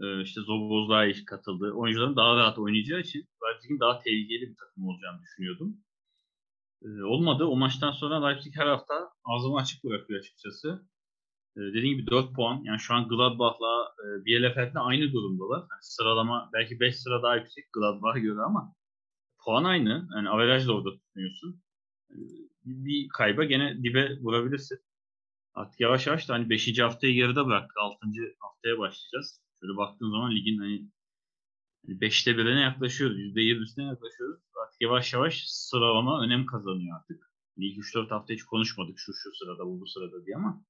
e, işte Zobozlay katıldı. Oyuncuların daha rahat oynayacağı için Leipzig'in daha tehlikeli bir takım olacağını düşünüyordum. Olmadı. O maçtan sonra Leipzig her hafta ağzımı açık bırakıyor açıkçası. Dediğim gibi 4 puan. Yani şu an Gladbach'la e, Bielefeld'le aynı durumdalar. Yani sıralama belki 5 sıra daha yüksek Gladbach'a göre ama puan aynı. Yani averaj da orada tutuyorsun bir kayba gene dibe vurabilirsin. Artık yavaş yavaş da hani 5. haftayı yarıda bıraktık. 6. haftaya başlayacağız. Şöyle baktığın zaman ligin hani 5'te hani birine yaklaşıyoruz. %20'sine yaklaşıyoruz. Artık yavaş yavaş sıralama önem kazanıyor artık. Yani ilk 3-4 hafta hiç konuşmadık şu şu sırada bu bu sırada diye ama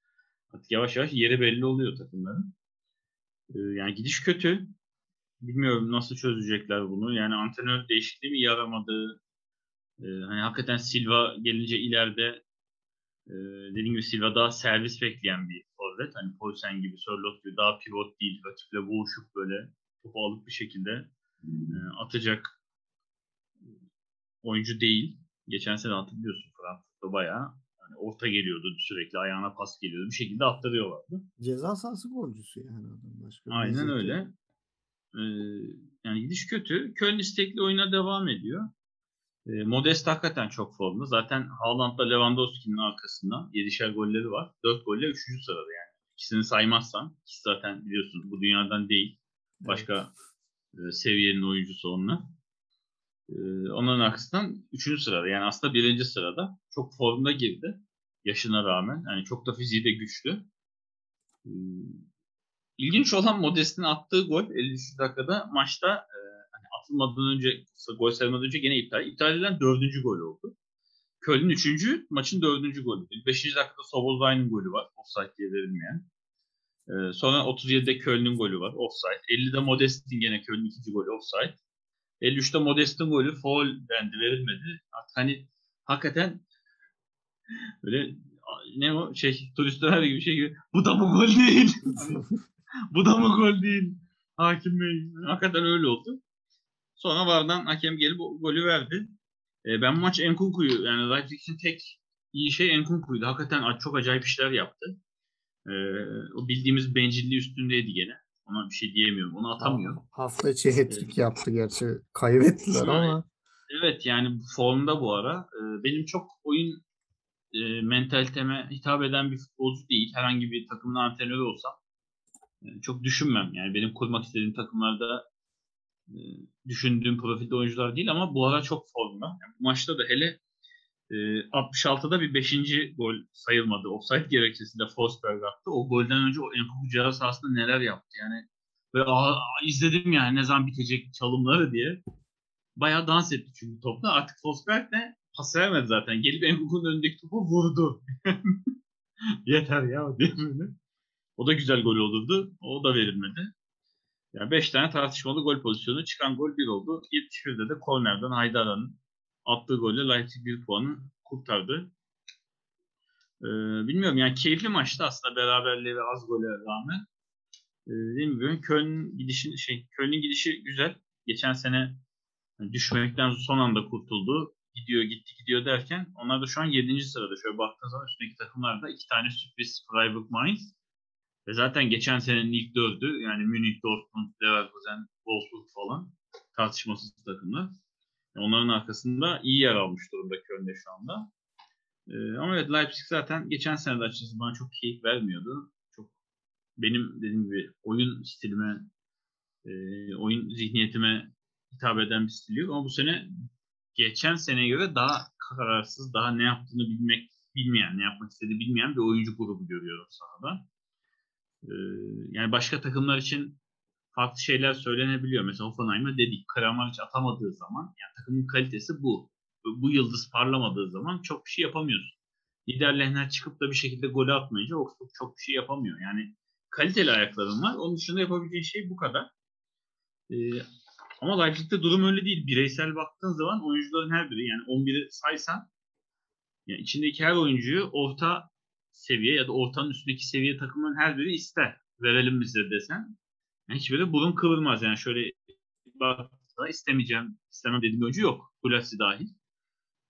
artık yavaş yavaş yeri belli oluyor takımların. Ee, yani gidiş kötü. Bilmiyorum nasıl çözecekler bunu. Yani antrenör değişikliği mi yaramadı? Ee, hani hakikaten Silva gelince ileride e, dediğim gibi Silva daha servis bekleyen bir forvet. Hani Poulsen gibi, Sörloth gibi daha pivot değil. Rakiple boğuşup böyle topu alıp bir şekilde e, atacak oyuncu değil. Geçen sene hatırlıyorsun Frankfurt'ta bayağı hani orta geliyordu sürekli ayağına pas geliyordu. Bir şekilde attırıyorlardı. Ceza sahası golcüsü yani adam. Başka Aynen öyle. Ee, yani gidiş kötü. Köln istekli oyuna devam ediyor. Ee, Modest hakikaten çok formda. Zaten Haaland'la Lewandowski'nin arkasında 7'şer golleri var. 4 golle 3. sırada yani. İkisini saymazsan, ikisi zaten biliyorsun bu dünyadan değil. Başka e, seviyenin oyuncusu onlar. Ee, onların arkasından 3. sırada. Yani aslında 1. sırada. Çok formda girdi. Yaşına rağmen. Yani çok da fiziği de güçlü. Ee, İlginç olan Modest'in attığı gol 53 dakikada maçta e, hani atılmadan önce gol sayılmadan önce gene iptal. İptal edilen dördüncü gol oldu. Köln'ün üçüncü, maçın dördüncü golü. Beşinci dakikada Soboslai'nin golü var. Offside diye verilmeyen. E, sonra 37'de Köln'ün golü var. Offside. 50'de Modest'in gene Köln'ün ikinci golü offside. 53'te Modest'in golü foul dendi verilmedi. Hani hakikaten böyle ne o şey turistler gibi şey gibi bu da mı gol değil? bu da mı gol değil? Hakim Bey. Hakikaten öyle oldu. Sonra vardan hakem gelip golü verdi. E, ben bu maç Enkunku'yu yani Leipzig için tek iyi şey Enkunku'ydu. Hakikaten çok acayip işler yaptı. E, o bildiğimiz bencilliği üstündeydi gene. Ona bir şey diyemiyorum. Onu atamıyor. Hafta içi hat-trick yaptı gerçi. Kaybettiler ama Evet yani formda bu ara. E, benim çok oyun e, mentaliteme hitap eden bir futbolcu değil. Herhangi bir takımın antrenörü olsam e, çok düşünmem. Yani benim kurmak istediğim takımlarda e, düşündüğüm profilde oyuncular değil ama bu ara çok formda. Yani bu maçta da hele e, 66'da bir 5. gol sayılmadı. Offside gerekçesiyle Forsberg attı. O golden önce o Enkuku ceza sahasında neler yaptı. Yani böyle izledim yani ne zaman bitecek çalımları diye. Bayağı dans etti çünkü topla. Artık Forsberg de pas vermedi zaten. Gelip Enkuku'nun önündeki topu vurdu. Yeter ya diye. O da güzel gol olurdu. O da verilmedi. Yani 5 tane tartışmalı gol pozisyonu. Çıkan gol 1 oldu. 71'de de kornerden Haydara'nın attığı golle Leipzig 1 puanı kurtardı. Ee, bilmiyorum yani keyifli maçtı aslında beraberliğe ve az gole rağmen. Ee, dediğim gibi Köln gidişi şey Köln'ün gidişi güzel. Geçen sene düşmekten son anda kurtuldu. Gidiyor gitti gidiyor derken onlar da şu an 7. sırada. Şöyle baktığınız zaman üstteki takımlarda iki tane sürpriz Freiburg Mainz ve zaten geçen senenin ilk dördü yani Münih, Dortmund, Leverkusen, Wolfsburg falan tartışmasız takımlar. Yani onların arkasında iyi yer almış durumda Köln'de şu anda. Ee, ama evet Leipzig zaten geçen sene de açıkçası bana çok keyif vermiyordu. Çok benim dediğim gibi oyun stilime, e, oyun zihniyetime hitap eden bir stil yok. Ama bu sene geçen seneye göre daha kararsız, daha ne yaptığını bilmek bilmeyen, ne yapmak istediğini bilmeyen bir oyuncu grubu görüyorum sahada. Ee, yani başka takımlar için farklı şeyler söylenebiliyor. Mesela Hoffenheim'e dedik Kramaric atamadığı zaman yani takımın kalitesi bu. Bu yıldız parlamadığı zaman çok bir şey yapamıyorsun. Lider Lehner çıkıp da bir şekilde golü atmayınca Augsburg çok bir şey yapamıyor. Yani kaliteli ayakların var. Onun dışında yapabileceğin şey bu kadar. Ee, ama Leipzig'te durum öyle değil. Bireysel baktığın zaman oyuncuların her biri yani 11'i saysan yani içindeki her oyuncuyu orta seviye ya da ortanın üstündeki seviye takımların her biri ister. Verelim bize desen. Yani hiçbiri burun kıvırmaz. Yani şöyle baktığında istemeyeceğim, istemem dediğim oyuncu yok. Kulasi dahil.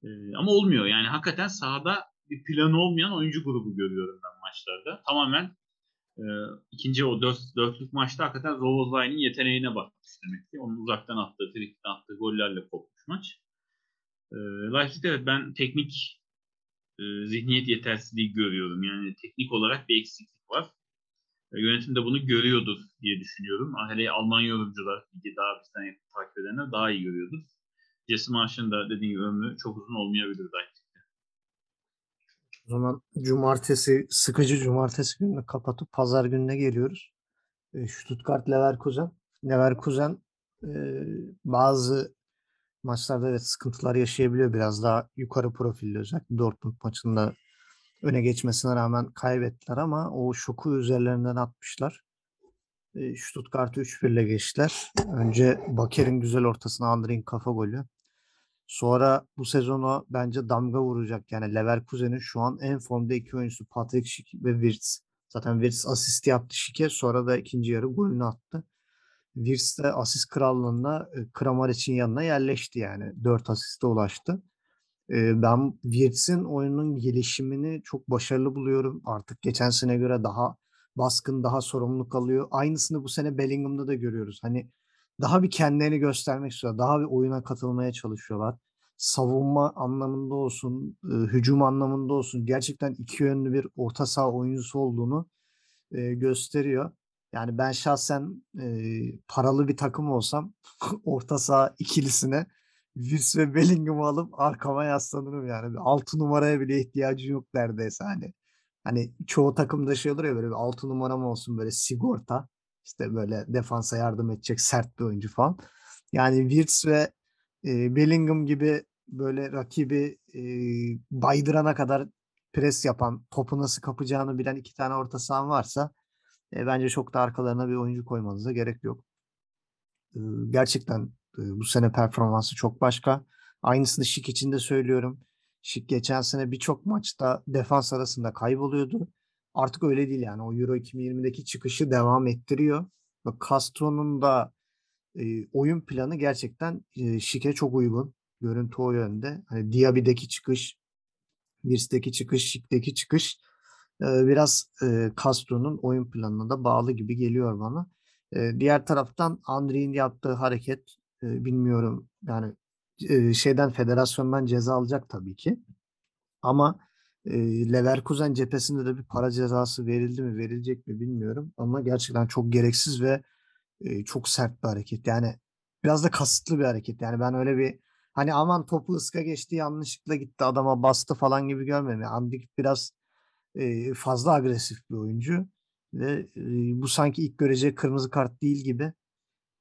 Ee, ama olmuyor. Yani hakikaten sahada bir planı olmayan oyuncu grubu görüyorum ben maçlarda. Tamamen e, ikinci o dört, dörtlük maçta hakikaten Zolozlay'ın yeteneğine bakmış demek ki. Onun uzaktan attığı, frikten attığı gollerle kopmuş maç. E, Leipzig evet ben teknik e, zihniyet yetersizliği görüyorum. Yani teknik olarak bir eksiklik var. E, yönetim de bunu görüyordur diye düşünüyorum. Hele Alman yorumcular, daha bizden takip edenler daha iyi görüyordur. Jesse Marsh'ın da dediğim gibi ömrü çok uzun olmayabilir Leipzig'te. O zaman cumartesi, sıkıcı cumartesi gününü kapatıp pazar gününe geliyoruz. E, Stuttgart Leverkusen. Leverkusen e, bazı maçlarda evet sıkıntılar yaşayabiliyor. Biraz daha yukarı profilli özellikle Dortmund maçında öne geçmesine rağmen kaybettiler ama o şoku üzerlerinden atmışlar. E, Stuttgart'ı 3-1 ile geçtiler. Önce Baker'in güzel ortasına Andri'nin kafa golü. Sonra bu sezona bence damga vuracak. Yani Leverkusen'in şu an en formda iki oyuncusu Patrick Schick ve Wirtz. Zaten Wirtz asist yaptı Schick'e sonra da ikinci yarı golünü attı. Wirtz de asist krallığına e, Kramaric'in yanına yerleşti yani. Dört asiste ulaştı. E, ben Wirtz'in oyunun gelişimini çok başarılı buluyorum. Artık geçen sene göre daha baskın, daha sorumluluk alıyor. Aynısını bu sene Bellingham'da da görüyoruz. Hani daha bir kendilerini göstermek istiyorlar. Daha bir oyuna katılmaya çalışıyorlar. Savunma anlamında olsun, e, hücum anlamında olsun gerçekten iki yönlü bir orta saha oyuncusu olduğunu gösteriyor. Yani ben şahsen e, paralı bir takım olsam orta saha ikilisine Virs ve Bellingham'ı alıp arkama yaslanırım yani. 6 numaraya bile ihtiyacı yok neredeyse hani. Hani çoğu takımda şey olur ya böyle bir 6 numaram olsun böyle sigorta. İşte böyle defansa yardım edecek sert bir oyuncu falan. Yani Wirtz ve e, Bellingham gibi böyle rakibi e, baydırana kadar pres yapan, topu nasıl kapacağını bilen iki tane orta sahan varsa e, bence çok da arkalarına bir oyuncu koymanıza gerek yok. E, gerçekten e, bu sene performansı çok başka. Aynısını Şik için de söylüyorum. Şik geçen sene birçok maçta defans arasında kayboluyordu. Artık öyle değil yani. O Euro 2020'deki çıkışı devam ettiriyor. Ve Castro'nun da e, oyun planı gerçekten e, Şik'e çok uygun. Görüntü o yönde. Hani Diaby'deki çıkış, Virs'teki çıkış, Şik'teki çıkış biraz Castro'nun oyun planına da bağlı gibi geliyor bana. Diğer taraftan Andri'nin yaptığı hareket bilmiyorum yani şeyden federasyondan ceza alacak tabii ki. Ama Leverkusen cephesinde de bir para cezası verildi mi verilecek mi bilmiyorum. Ama gerçekten çok gereksiz ve çok sert bir hareket. Yani biraz da kasıtlı bir hareket. Yani ben öyle bir hani aman topu ıska geçti yanlışlıkla gitti adama bastı falan gibi görmedim. Yani biraz fazla agresif bir oyuncu ve bu sanki ilk göreceği kırmızı kart değil gibi.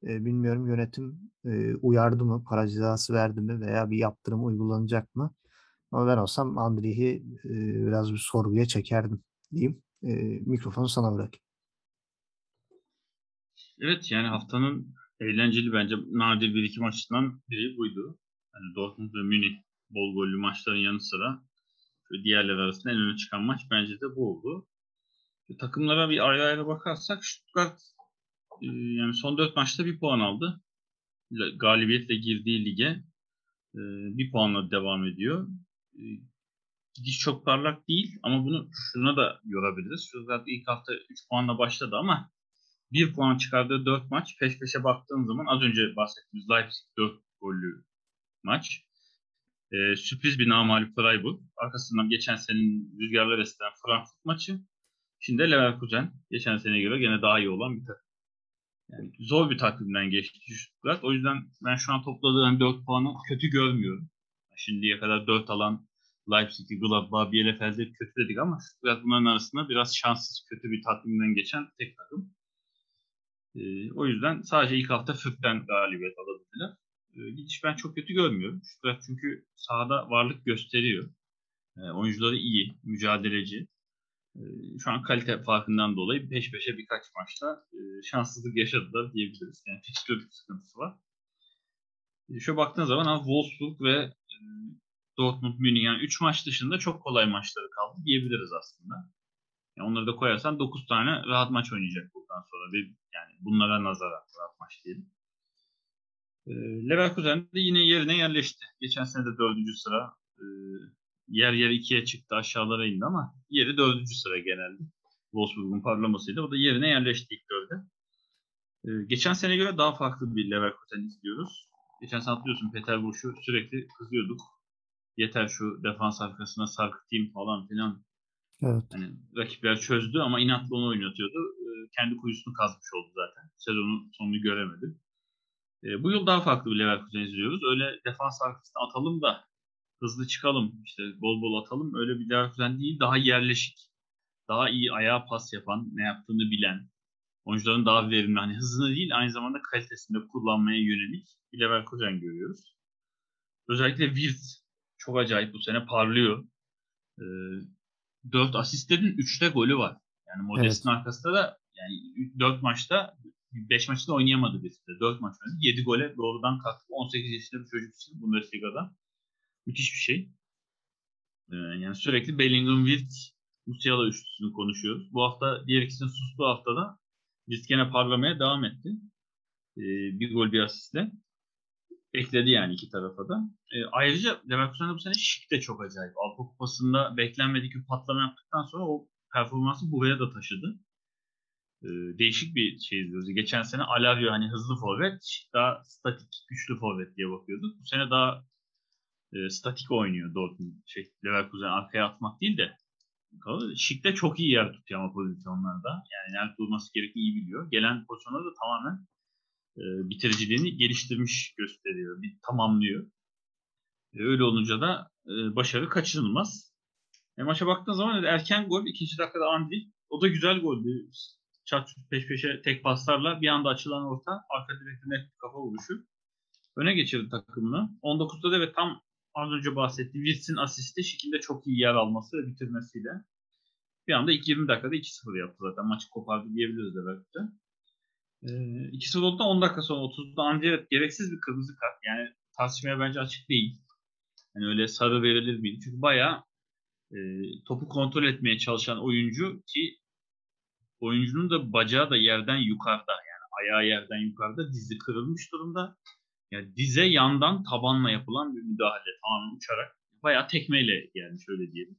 Bilmiyorum yönetim uyardı mı, para cezası verdi mi veya bir yaptırım uygulanacak mı? Ama ben olsam Andri'yi e, biraz bir sorguya çekerdim diyeyim. Mikrofonu sana bırak. Evet yani haftanın eğlenceli bence nadir bir iki maçından biri buydu. Yani Dortmund ve Münih bol gollü maçların yanı sıra diğerleri arasında en öne çıkan maç bence de bu oldu. Takımlara bir ayrı ayrı bakarsak Stuttgart e, yani son dört maçta bir puan aldı. Galibiyetle girdiği lige e, bir puanla devam ediyor. E, gidiş çok parlak değil ama bunu şuna da yorabiliriz. Stuttgart ilk hafta 3 puanla başladı ama 1 puan çıkardığı 4 maç peş peşe baktığın zaman az önce bahsettiğimiz Leipzig 4 gollü maç. Ee, sürpriz bir namalip Freiburg. Arkasından geçen senenin rüzgarla beslenen Frankfurt maçı. Şimdi de Leverkusen. Geçen seneye göre gene daha iyi olan bir takım. Yani zor bir takvimden geçti Stuttgart. O yüzden ben şu an topladığı 4 puanı kötü görmüyorum. Şimdiye kadar 4 alan Leipzig'i, Gladbach, Bielefeld'i kötü dedik ama Stuttgart bunların arasında biraz şanssız kötü bir takvimden geçen tek takım. Ee, o yüzden sadece ilk hafta Fürk'ten galibiyet alabildiler. Ee, gidiş ben çok kötü görmüyorum. Stuttgart çünkü sahada varlık gösteriyor. Ee, oyuncuları iyi, mücadeleci. Ee, şu an kalite farkından dolayı peş peşe birkaç maçta e, şanssızlık yaşadılar diyebiliriz. Yani fikstür sıkıntısı var. Şöyle baktığın zaman ha, Wolfsburg ve e, Dortmund, Münih yani 3 maç dışında çok kolay maçları kaldı diyebiliriz aslında. Yani onları da koyarsan 9 tane rahat maç oynayacak buradan sonra. Bir, yani bunlara nazaran rahat maç diyelim. E, Leverkusen de yine yerine yerleşti. Geçen sene de 4. sıra. E, yer yer ikiye çıktı aşağılara indi ama yeri 4. sıra genelde. Wolfsburg'un parlamasıydı. O da yerine yerleşti ilk dörde. E, geçen sene göre daha farklı bir Leverkusen izliyoruz. Geçen sene hatırlıyorsun Peter Bush'u sürekli kızıyorduk. Yeter şu defans arkasına sarkıtayım falan filan Evet. Yani rakipler çözdü ama inatla onu oynatıyordu. E, kendi kuyusunu kazmış oldu zaten. Sezonun sonunu göremedi. E, bu yıl daha farklı bir Leverkusen izliyoruz. Öyle defans arkasına atalım da hızlı çıkalım, işte bol bol atalım. Öyle bir Leverkusen değil, daha yerleşik. Daha iyi ayağa pas yapan, ne yaptığını bilen, oyuncuların daha verimli, hani hızını değil aynı zamanda kalitesinde kullanmaya yönelik bir Leverkusen görüyoruz. Özellikle Wirtz çok acayip bu sene parlıyor. Ee, 4 asistlerin 3'te golü var. Yani Modest'in evet. arkasında da yani 4 maçta 5 maçta oynayamadı birisi de. 4 maç oynadı. 7 gole doğrudan kalktı. 18 yaşında bir çocuk için Bundesliga'da. Müthiş bir şey. Ee, yani sürekli Bellingham, Wirtz, Musiala üçlüsünü konuşuyoruz. Bu hafta diğer ikisinin sustuğu haftada Wirtz gene parlamaya devam etti. Ee, bir gol bir asistle. Ekledi yani iki tarafa da. Ee, ayrıca Leverkusen'de bu sene Şik de çok acayip. Avrupa Kupası'nda beklenmedik bir patlama yaptıktan sonra o performansı buraya da taşıdı. Ee, değişik bir şey izliyoruz. Geçen sene Alavio hani hızlı forvet, daha statik, güçlü forvet diye bakıyorduk. Bu sene daha e, statik oynuyor Dortmund. Şey, Leverkusen arkaya atmak değil de Şik de çok iyi yer tutuyor ama pozisyonlarda. Yani nerede durması gerektiğini iyi biliyor. Gelen pozisyonları da tamamen e, bitiriciliğini geliştirmiş gösteriyor. Bir tamamlıyor. E, öyle olunca da e, başarı kaçınılmaz. E, maça baktığın zaman erken gol. ikinci dakikada Andri. O da güzel goldü. Çat peş peşe tek paslarla bir anda açılan orta. Arka direkte net kafa vuruşu. Öne geçirdi takımını. 19'da da ve tam az önce bahsettiğim Wirtz'in asisti şekilde çok iyi yer alması ve bitirmesiyle bir anda ilk 20 dakikada 2-0 yaptı zaten. Maçı kopardı diyebiliriz de belki de. Ee, 2-0 oldu 10 dakika sonra 30'da Andrevet gereksiz bir kırmızı kart. Yani tartışmaya bence açık değil. Yani öyle sarı verilir miydi? Çünkü bayağı e, topu kontrol etmeye çalışan oyuncu ki oyuncunun da bacağı da yerden yukarıda. Yani ayağı yerden yukarıda. Dizi kırılmış durumda. Yani dize yandan tabanla yapılan bir müdahale. Tamamen uçarak. Bayağı tekmeyle gelmiş öyle diyelim.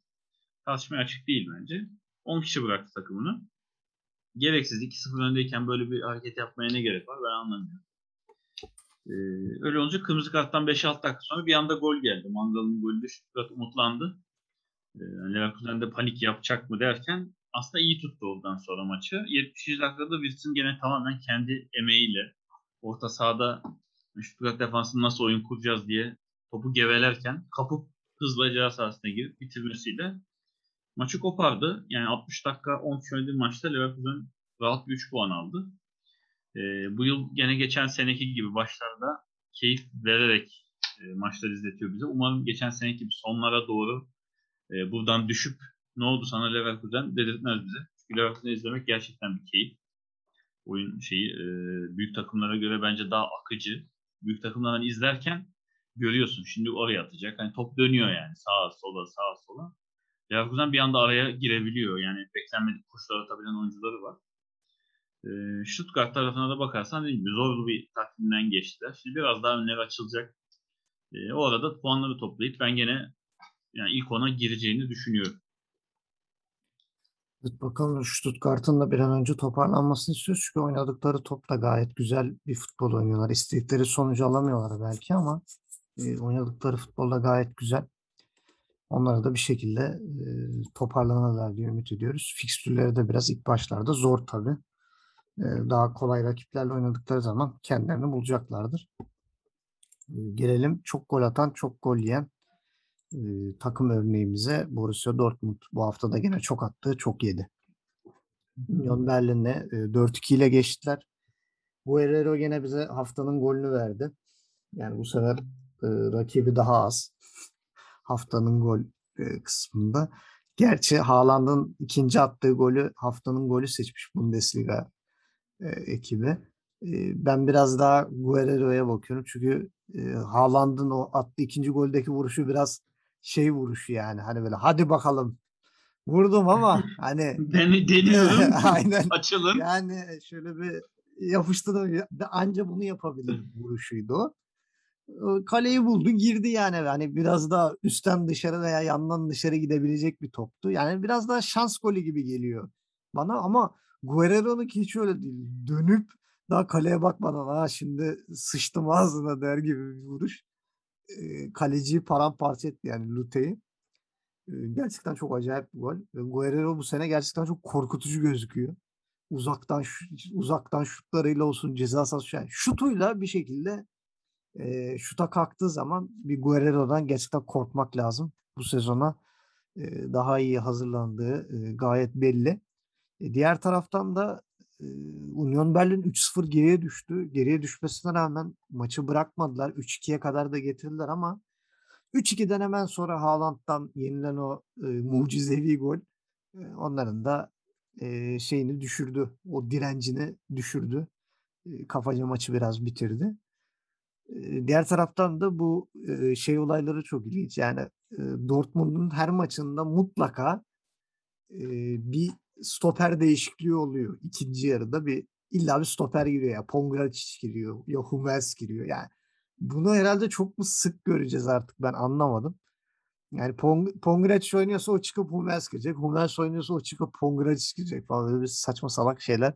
Tartışmaya açık değil bence. 10 kişi bıraktı takımını. Gereksiz 2-0 öndeyken böyle bir hareket yapmaya ne gerek var ben anlamıyorum. Ee, öyle olunca kırmızı karttan 5-6 dakika sonra bir anda gol geldi. Mangal'ın golü Stuttgart umutlandı. Ee, Leverkusen de panik yapacak mı derken aslında iyi tuttu oradan sonra maçı. 70. dakikada Wilson gene tamamen kendi emeğiyle orta sahada Stuttgart defansını nasıl oyun kuracağız diye topu gevelerken kapıp hızla ceza sahasına girip bitirmesiyle maçı kopardı. Yani 60 dakika 10 kişi maçta Leverkusen rahat bir 3 puan aldı. E, bu yıl gene geçen seneki gibi başlarda keyif vererek e, maçlar izletiyor bize. Umarım geçen seneki gibi sonlara doğru e, buradan düşüp ne oldu sana Leverkusen dedirtmez bize. Çünkü Leverkusen izlemek gerçekten bir keyif. Oyun şeyi e, büyük takımlara göre bence daha akıcı. Büyük takımlardan izlerken görüyorsun. Şimdi oraya atacak. Hani top dönüyor yani sağa sola sağa sola. Leverkusen bir anda araya girebiliyor. Yani beklenmedik kuşlar atabilen oyuncuları var. E, Stuttgart tarafına da bakarsan? Zorlu bir takvimden geçtiler. Şimdi biraz daha önleri açılacak. E, o arada puanları toplayıp ben gene yani ilk ona gireceğini düşünüyorum. Bakalım Stuttgart'ın da bir an önce toparlanmasını istiyoruz. Çünkü oynadıkları topla gayet güzel bir futbol oynuyorlar. İstedikleri sonucu alamıyorlar belki ama e, oynadıkları futbolda gayet güzel. Onlara da bir şekilde e, toparlanırlar diye ümit ediyoruz. Fikstürleri de biraz ilk başlarda zor tabii. E, daha kolay rakiplerle oynadıkları zaman kendilerini bulacaklardır. E, gelelim çok gol atan, çok gol yiyen e, takım örneğimize Borussia Dortmund. Bu hafta da gene çok attı, çok yedi. Union Berlin'le e, 4-2 ile geçtiler. Bu Herrero gene bize haftanın golünü verdi. Yani bu sefer e, rakibi daha az haftanın gol e, kısmında. Gerçi Haaland'ın ikinci attığı golü haftanın golü seçmiş Bundesliga e, ekibi. E, ben biraz daha Guerrero'ya bakıyorum. Çünkü e, Haaland'ın o attığı ikinci goldeki vuruşu biraz şey vuruşu yani. Hani böyle hadi bakalım vurdum ama hani Den deniyorum. aynen. Açılın. Yani şöyle bir yapıştırdım. Anca bunu yapabilir vuruşuydu o kaleyi buldu girdi yani. Hani biraz daha üstten dışarı veya yandan dışarı gidebilecek bir toptu. Yani biraz daha şans golü gibi geliyor bana ama Guerrero'nunki hiç öyle değil. Dönüp daha kaleye bakmadan ha şimdi sıçtım ağzına der gibi bir vuruş. E, kaleciyi paramparça etti yani Lute'yi. Gerçekten çok acayip bir gol. Ve Guerrero bu sene gerçekten çok korkutucu gözüküyor. Uzaktan uzaktan şutlarıyla olsun ceza sahası şutuyla bir şekilde e, şuta kalktığı zaman bir Guerrero'dan gerçekten korkmak lazım. Bu sezona e, daha iyi hazırlandığı e, gayet belli. E, diğer taraftan da Union Berlin 3-0 geriye düştü. Geriye düşmesine rağmen maçı bırakmadılar. 3-2'ye kadar da getirdiler ama 3-2'den hemen sonra Haaland'dan yenilen o e, mucizevi gol e, onların da e, şeyini düşürdü. O direncini düşürdü. e, kafaca maçı biraz bitirdi. E, diğer taraftan da bu e, şey olayları çok ilginç. Yani e, Dortmund'un her maçında mutlaka e, bir stoper değişikliği oluyor. İkinci yarıda bir illa bir stoper giriyor ya. Pongracic giriyor. Ya Hummels giriyor. Yani bunu herhalde çok mu sık göreceğiz artık ben anlamadım. Yani Pong, Pongracic oynuyorsa o çıkıp Hummels girecek. Hummels oynuyorsa o çıkıp Pongracic girecek falan. Böyle bir saçma salak şeyler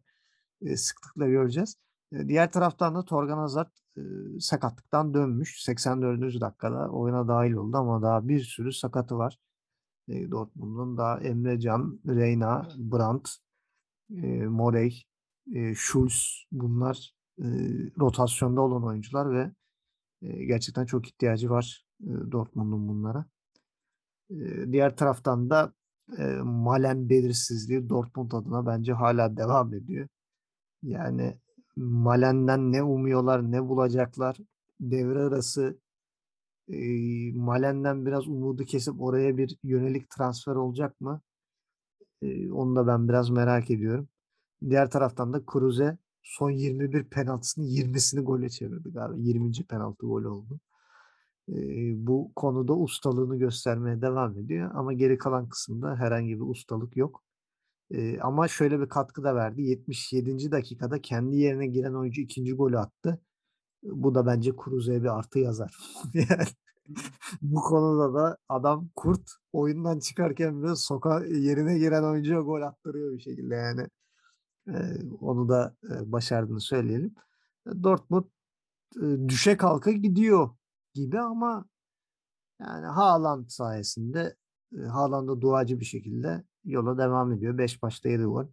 e, sıklıkla göreceğiz. E, diğer taraftan da Torgan Hazard e, sakatlıktan dönmüş. 84. dakikada oyuna dahil oldu ama daha bir sürü sakatı var. E, Dortmund'un daha Emre Can, Reyna, Brandt, e, Morey, e, Schulz bunlar e, rotasyonda olan oyuncular ve e, gerçekten çok ihtiyacı var e, Dortmund'un bunlara. E, diğer taraftan da e, Malen belirsizliği Dortmund adına bence hala devam ediyor. Yani Malen'den ne umuyorlar, ne bulacaklar. Devre arası Malen'den biraz umudu kesip oraya bir yönelik transfer olacak mı? E, onu da ben biraz merak ediyorum. Diğer taraftan da Cruze son 21 penaltısını 20'sini gole çevirdi galiba. 20. penaltı gol oldu. Bu konuda ustalığını göstermeye devam ediyor ama geri kalan kısımda herhangi bir ustalık yok. Ama şöyle bir katkı da verdi. 77. dakikada kendi yerine giren oyuncu ikinci golü attı. Bu da bence Cruze'ye bir artı yazar. yani bu konuda da adam kurt oyundan çıkarken bile soka yerine giren oyuncuya gol attırıyor bir şekilde yani. Ee, onu da e, başardığını söyleyelim. Dortmund e, düşe kalka gidiyor gibi ama yani Haaland sayesinde e, Haaland da duacı bir şekilde yola devam ediyor. 5 başta 7 gol.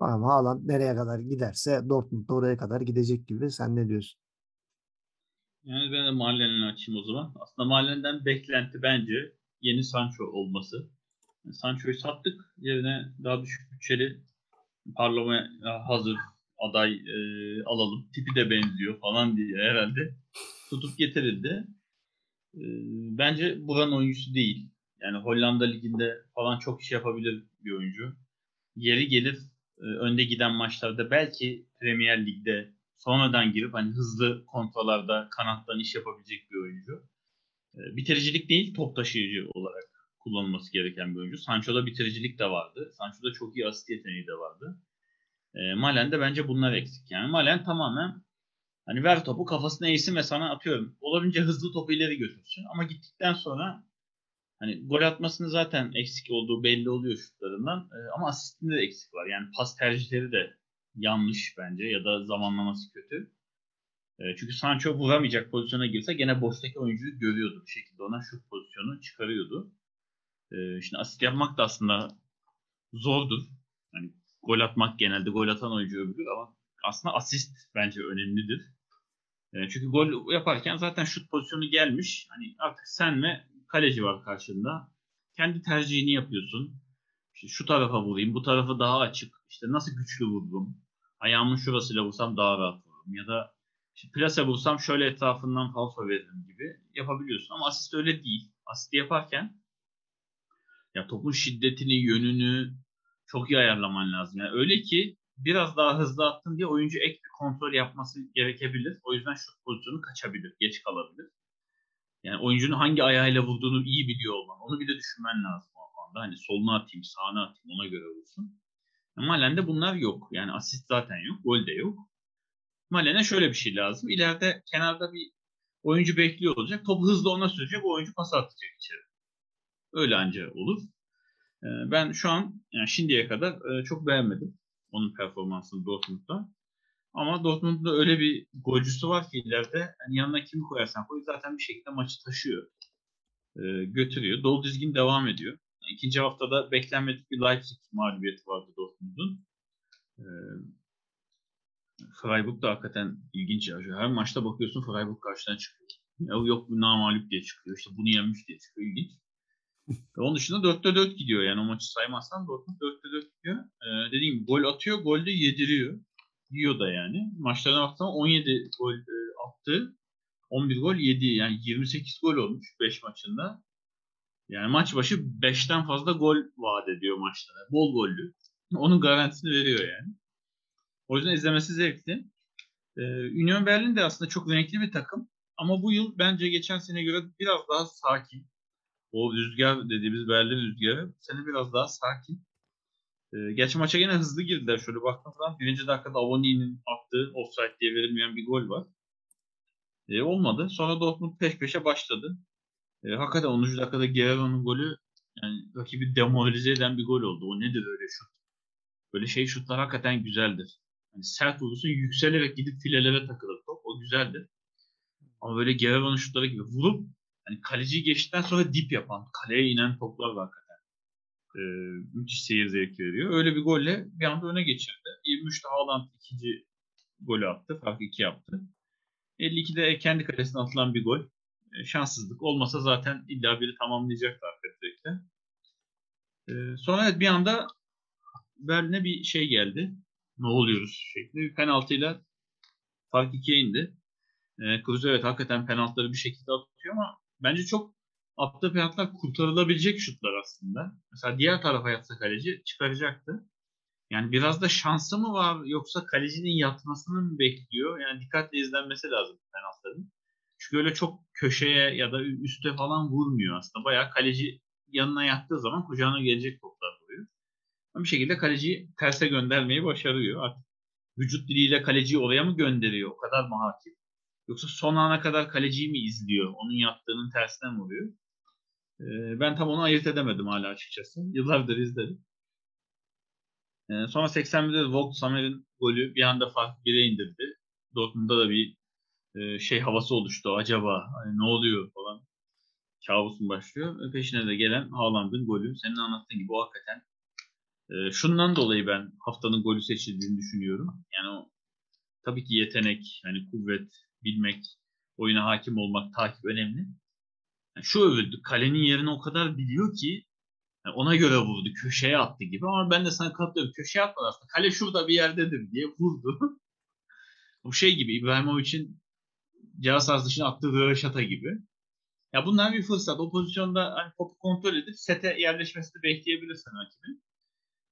Ama Haaland nereye kadar giderse Dortmund da oraya kadar gidecek gibi. Sen ne diyorsun? Yani ben de Mahallenin açayım o zaman. Aslında Mahallen'den beklenti bence yeni Sancho olması. Yani Sancho'yu sattık. Yerine daha düşük bütçeli parlamaya hazır aday e, alalım. Tipi de benziyor falan diye herhalde tutup getirildi. E, bence buranın oyuncusu değil. Yani Hollanda liginde falan çok iş yapabilir bir oyuncu. Yeri gelir e, önde giden maçlarda belki Premier Lig'de sonradan girip hani hızlı kontralarda kanattan iş yapabilecek bir oyuncu. E, bitiricilik değil top taşıyıcı olarak kullanılması gereken bir oyuncu. Sancho'da bitiricilik de vardı. Sancho'da çok iyi asist yeteneği de vardı. E, Malen'de bence bunlar eksik. Yani Malen tamamen hani ver topu kafasına eğsin ve sana atıyorum. Olabildiğince hızlı topu ileri götürsün. Ama gittikten sonra hani gol atmasını zaten eksik olduğu belli oluyor şutlarından. E, ama asistinde de eksik var. Yani pas tercihleri de yanlış bence ya da zamanlaması kötü. E, çünkü Sancho vuramayacak pozisyona girse gene boştaki oyuncuyu görüyordu bir şekilde. Ona şut pozisyonu çıkarıyordu. E, şimdi asist yapmak da aslında zordur. Hani gol atmak genelde gol atan oyuncu öbürü ama aslında asist bence önemlidir. E, çünkü gol yaparken zaten şut pozisyonu gelmiş. Hani artık sen ve kaleci var karşında. Kendi tercihini yapıyorsun. İşte şu tarafa vurayım, bu tarafı daha açık. İşte nasıl güçlü vururum? Ayağımın şurasıyla vursam daha rahat vururum. Ya da işte plase vursam şöyle etrafından falso veririm gibi yapabiliyorsun. Ama asist öyle değil. Asist yaparken ya topun şiddetini, yönünü çok iyi ayarlaman lazım. Yani öyle ki biraz daha hızlı attın diye oyuncu ek bir kontrol yapması gerekebilir. O yüzden şut pozisyonu kaçabilir, geç kalabilir. Yani oyuncunun hangi ayağıyla vurduğunu iyi biliyor olman. Onu bir de düşünmen lazım anda. Hani soluna atayım, sağına atayım ona göre vursun. Malen'de bunlar yok. Yani asist zaten yok, gol de yok. Malen'e şöyle bir şey lazım. İleride kenarda bir oyuncu bekliyor olacak. Topu hızlı ona sürecek, o oyuncu pas atacak içeri. Öyle anca olur. Ben şu an yani şimdiye kadar çok beğenmedim onun performansını Dortmund'da. Ama Dortmund'da öyle bir golcüsü var ki ileride hani yanına kimi koyarsan koy zaten bir şekilde maçı taşıyor. E, götürüyor. Dolu dizgin devam ediyor. İkinci haftada beklenmedik bir Leipzig mağlubiyeti vardı Dortmund'un. E, Freiburg da hakikaten ilginç ya. Her maçta bakıyorsun Freiburg karşına çıkıyor. Ya yok bu namalup diye çıkıyor. İşte bunu yenmiş diye çıkıyor. İlginç. Onun dışında 4'te 4 gidiyor. Yani o maçı saymazsan Dortmund 4'te 4 gidiyor. Ee, dediğim gibi gol atıyor, gol de yediriyor yiyor da yani. Maçlarına baktığımda 17 gol e, attı. 11 gol yedi. Yani 28 gol olmuş 5 maçında. Yani maç başı 5'ten fazla gol vaat ediyor maçlara. Bol gollü. Onun garantisini veriyor yani. O yüzden izlemesi zevkli. Ee, Union Berlin de aslında çok renkli bir takım. Ama bu yıl bence geçen sene göre biraz daha sakin. O rüzgar dediğimiz Berlin rüzgarı bu sene biraz daha sakin. Ee, gerçi maça yine hızlı girdiler. Şöyle baktığım zaman birinci dakikada Avoni'nin attığı offside diye verilmeyen bir gol var. Ee, olmadı. Sonra Dortmund peş peşe başladı. Ee, hakikaten 10. dakikada Guerrero'nun golü yani rakibi demoralize eden bir gol oldu. O nedir öyle şut? Böyle şey şutlar hakikaten güzeldir. Yani sert vurursun yükselerek gidip filelere takılır top. O güzeldir. Ama böyle Guerrero'nun şutları gibi vurup hani kaleciyi geçtikten sonra dip yapan, kaleye inen toplar var hakikaten. Ee, müthiş seyir zevki veriyor. Öyle bir golle bir anda öne geçirdi. 23'te Haaland ikinci golü attı. Fark 2 yaptı. 52'de kendi kalesine atılan bir gol. E, şanssızlık. Olmasa zaten illa biri tamamlayacaktı arka. E, sonra evet bir anda Berlin'e bir şey geldi. Ne oluyoruz şeklinde bir penaltıyla fark 2'ye indi. E, evet hakikaten penaltıları bir şekilde atıyor ama bence çok attığı penaltılar kurtarılabilecek şutlar aslında. Mesela diğer tarafa yatsa kaleci çıkaracaktı. Yani biraz da şansı mı var yoksa kalecinin yatmasını mı bekliyor? Yani dikkatle izlenmesi lazım penaltıların. Çünkü öyle çok köşeye ya da üste falan vurmuyor aslında. Bayağı kaleci yanına yattığı zaman kucağına gelecek toplar vuruyor. Ama bir şekilde kaleciyi terse göndermeyi başarıyor. Artık vücut diliyle kaleciyi oraya mı gönderiyor? O kadar mı hakim? Yoksa son ana kadar kaleciyi mi izliyor? Onun yaptığının tersine mi vuruyor? Ee, ben tam onu ayırt edemedim hala açıkçası. Yıllardır izledim. Ee, sonra 81'de Vogt Samer'in golü bir anda fark 1'e indirdi. Dortmund'da da bir e, şey havası oluştu. Acaba hani ne oluyor falan. Kabusun başlıyor. Peşine de gelen Haaland'ın golü. Senin anlattığın gibi o hakikaten e, şundan dolayı ben haftanın golü seçildiğini düşünüyorum. Yani o tabii ki yetenek, hani kuvvet, bilmek, oyuna hakim olmak, takip önemli. Yani şu övüldü. Kalenin yerini o kadar biliyor ki yani ona göre vurdu. Köşeye attı gibi. Ama ben de sana katılıyorum. Köşeye atmadı aslında. Kale şurada bir yerdedir diye vurdu. Bu şey gibi İbrahimovic'in cihaz sahası dışına attığı röveşata gibi. Ya bunlar bir fırsat. O pozisyonda hani topu kontrol edip sete yerleşmesini bekleyebilirsin rakibin.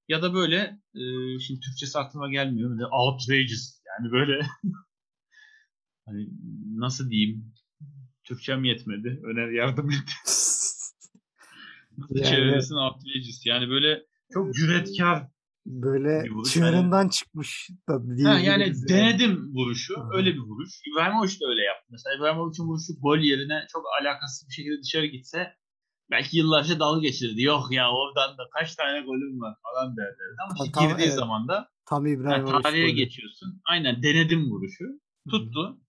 Ya da böyle e, şimdi Türkçesi aklıma gelmiyor. Böyle outrageous yani böyle hani nasıl diyeyim Türkçem yetmedi. Öner yardım et. yani, Çevresi outrageous yani böyle çok cüretkar Böyle çığırından çıkmış da değil. Ha, yani denedim vuruşu. Hı. Öyle bir vuruş. İbrahimovic de öyle yaptı. Mesela İbrahimovic'in vuruşu gol yerine çok alakasız bir şekilde dışarı gitse belki yıllarca dalga geçirdi. Yok ya oradan da kaç tane golüm var falan derlerdi. Ama ha, tam, girdiği evet. zaman da tam İbrahimovic yani tarihe golü. geçiyorsun. Aynen denedim vuruşu. Tuttu. Hı.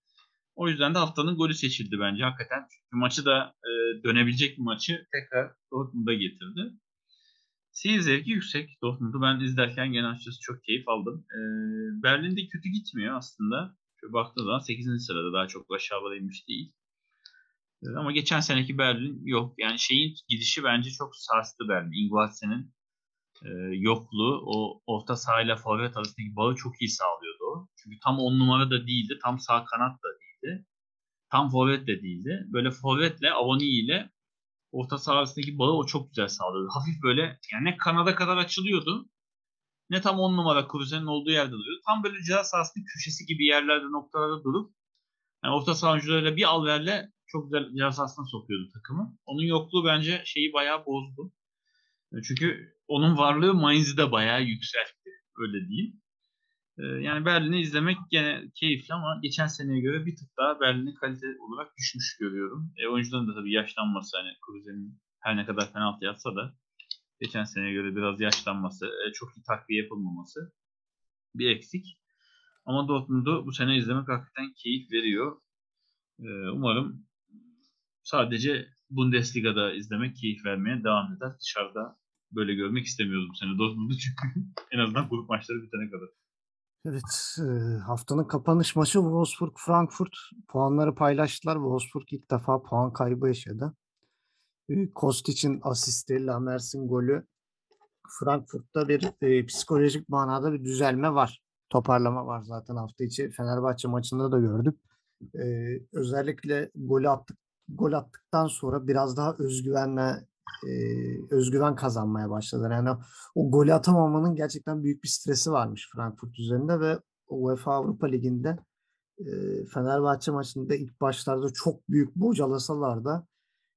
O yüzden de haftanın golü seçildi bence hakikaten. Çünkü maçı da e, dönebilecek bir maçı tekrar Dortmund'a getirdi. Seyir zevki yüksek. Dortmund'u ben izlerken gene açıkçası çok keyif aldım. Ee, Berlin'de kötü gitmiyor aslında. Şöyle baktığınız zaman 8. sırada daha çok aşağıda inmiş değil. Ee, ama geçen seneki Berlin yok. Yani şeyin gidişi bence çok sarstı Berlin. Ingvartsen'in e, yokluğu o orta sahayla forvet arasındaki bağı çok iyi sağlıyordu. Çünkü tam on numara da değildi. Tam sağ kanat da değildi. Tam forvet de değildi. Böyle forvetle Avoni ile orta saha arasındaki o çok güzel sağlıyordu. Hafif böyle yani ne kanada kadar açılıyordu ne tam on numara Kruse'nin olduğu yerde duruyordu. Tam böyle ceza sahasının köşesi gibi yerlerde noktalarda durup yani orta saha oyuncularıyla bir alverle çok güzel ceza sahasına sokuyordu takımı. Onun yokluğu bence şeyi bayağı bozdu. Çünkü onun varlığı Mainz'i de bayağı yükseltti. Öyle diyeyim. Ee, yani Berlin'i izlemek gene keyifli ama geçen seneye göre bir tık daha Berlin'i kalite olarak düşmüş görüyorum. E, oyuncuların da tabii yaşlanması hani Kruse'nin her ne kadar penaltı yapsa da geçen seneye göre biraz yaşlanması, e, çok iyi takviye yapılmaması bir eksik. Ama Dortmund'u bu sene izlemek hakikaten keyif veriyor. E, umarım sadece Bundesliga'da izlemek keyif vermeye devam eder. Dışarıda böyle görmek istemiyoruz bu sene Dortmund'u çünkü en azından grup maçları bitene kadar. Evet, haftanın kapanış maçı Wolfsburg-Frankfurt puanları paylaştılar. Wolfsburg ilk defa puan kaybı yaşadı. Kostic'in asisti, Lamers'in golü. Frankfurt'ta bir e, psikolojik manada bir düzelme var. Toparlama var zaten hafta içi. Fenerbahçe maçında da gördük. E, özellikle golü attık, gol attıktan sonra biraz daha özgüvenle e, özgüven kazanmaya başladılar. Yani o golü atamamanın gerçekten büyük bir stresi varmış Frankfurt üzerinde ve UEFA Avrupa Ligi'nde e, Fenerbahçe maçında ilk başlarda çok büyük bocalasalar da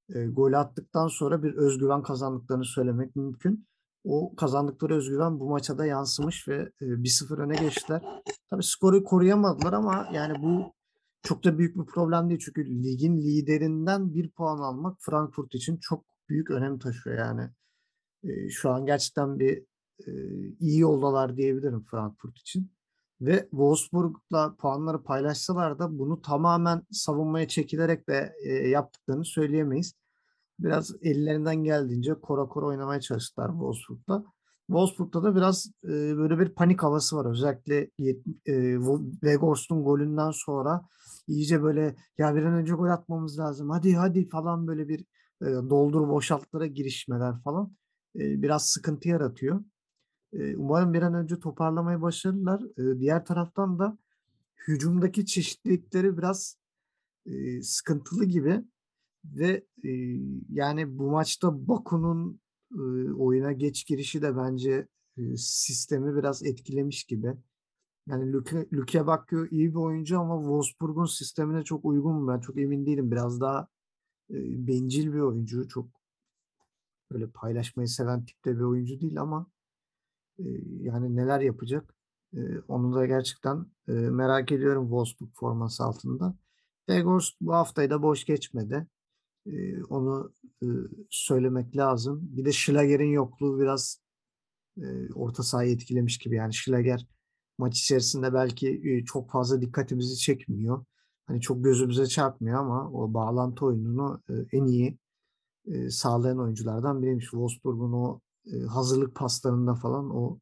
e, gol attıktan sonra bir özgüven kazandıklarını söylemek mümkün. O kazandıkları özgüven bu maça da yansımış ve e, 1-0 öne geçtiler. Tabii skoru koruyamadılar ama yani bu çok da büyük bir problem değil. Çünkü ligin liderinden bir puan almak Frankfurt için çok büyük önem taşıyor yani. E, şu an gerçekten bir e, iyi yoldalar diyebilirim Frankfurt için. Ve Wolfsburg'la puanları paylaşsalar da bunu tamamen savunmaya çekilerek de e, yaptıklarını söyleyemeyiz. Biraz ellerinden geldiğince kora kora oynamaya çalıştılar Wolfsburg'da. Wolfsburg'da da biraz e, böyle bir panik havası var. Özellikle e, Weghorst'un golünden sonra iyice böyle ya bir an önce gol atmamız lazım. Hadi hadi falan böyle bir e, doldur boşaltlara girişmeler falan e, biraz sıkıntı yaratıyor. E, umarım bir an önce toparlamayı başarırlar. Diğer taraftan da hücumdaki çeşitlilikleri biraz sıkıntılı gibi ve yani bu maçta Baku'nun oyuna geç girişi de bence sistemi biraz etkilemiş gibi. Yani Luke, Luke Bakio iyi bir oyuncu ama Wolfsburg'un sistemine çok uygun mu? Ben çok emin değilim. Biraz daha bencil bir oyuncu. Çok böyle paylaşmayı seven tipte bir oyuncu değil ama e, yani neler yapacak? E, onu da gerçekten e, merak ediyorum Wolfsburg forması altında. Degors bu haftayı da boş geçmedi. E, onu e, söylemek lazım. Bir de Schlager'in yokluğu biraz e, orta sahayı etkilemiş gibi. Yani Schlager maç içerisinde belki e, çok fazla dikkatimizi çekmiyor. Hani çok gözümüze çarpmıyor ama o bağlantı oyununu e, en iyi e, sağlayan oyunculardan biriymiş. Wolfsburg'un o e, hazırlık paslarında falan o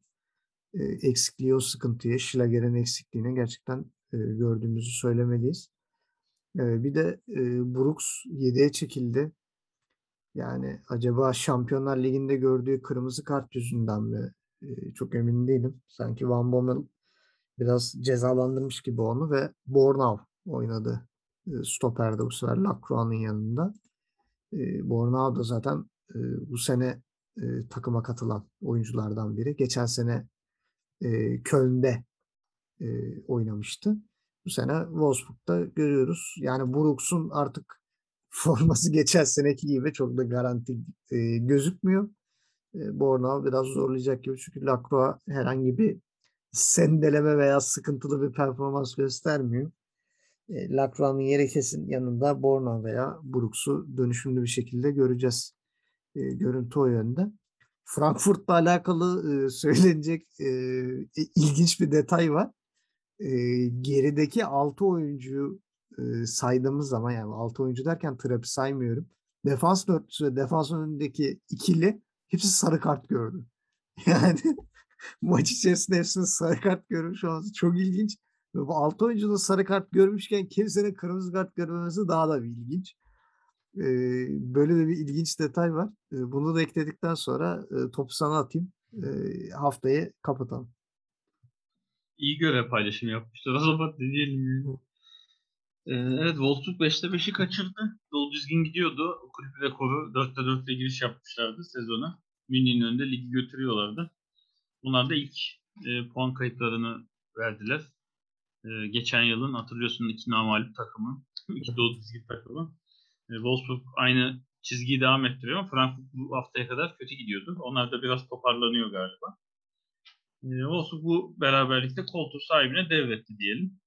e, eksikliği, o sıkıntıyı, Schlager'in eksikliğini gerçekten gördüğümüzü söylemeliyiz. Bir de e, Brooks 7'ye çekildi. Yani acaba Şampiyonlar Ligi'nde gördüğü kırmızı kart yüzünden mi? Çok emin değilim. Sanki Van Bommel biraz cezalandırmış gibi onu ve Bornau oynadı. E, stoperde bu sefer Lacroix'ın yanında. E, Bornau da zaten e, bu sene takıma katılan oyunculardan biri. Geçen sene Köln'de oynamıştı. Bu sene Wolfsburg'da görüyoruz. Yani Brooks'un artık forması geçen seneki gibi çok da garanti gözükmüyor. Bornau biraz zorlayacak gibi çünkü Lacroix herhangi bir sendeleme veya sıkıntılı bir performans göstermiyor. E, Lacroix'ın yeri kesin yanında Bornau veya Brooks'u dönüşümlü bir şekilde göreceğiz. E, görüntü o yönde. Frankfurt'la alakalı e, söylenecek e, ilginç bir detay var. E, gerideki 6 oyuncuyu e, saydığımız zaman yani 6 oyuncu derken Trap'i saymıyorum. Defans dörtlüsü ve defans önündeki ikili hepsi sarı kart gördü. Yani maç içerisinde hepsinin sarı kart görmüş olması çok ilginç. Ve bu 6 oyuncu da sarı kart görmüşken kimsenin kırmızı kart görmemesi daha da bir ilginç. Ee, böyle de bir ilginç detay var. Ee, bunu da ekledikten sonra e, topu sana atayım. Ee, haftayı kapatalım. İyi görev paylaşımı yapmışlar. O zaman deneyelim. Ee, evet Wolfsburg 5'te 5'i kaçırdı. Dolu düzgün gidiyordu. Kulüp rekoru 4'te 4'te giriş yapmışlardı sezona. Münih'in önünde ligi götürüyorlardı. Bunlar da ilk e, puan kayıplarını verdiler. E, geçen yılın hatırlıyorsun iki namalip takımı. iki dolu düzgün takımı. E, Wolfsburg aynı çizgiyi devam ettiriyor ama Frankfurt bu haftaya kadar kötü gidiyordu. Onlar da biraz toparlanıyor galiba. E, Wolfsburg bu beraberlikte koltuğu sahibine devretti diyelim.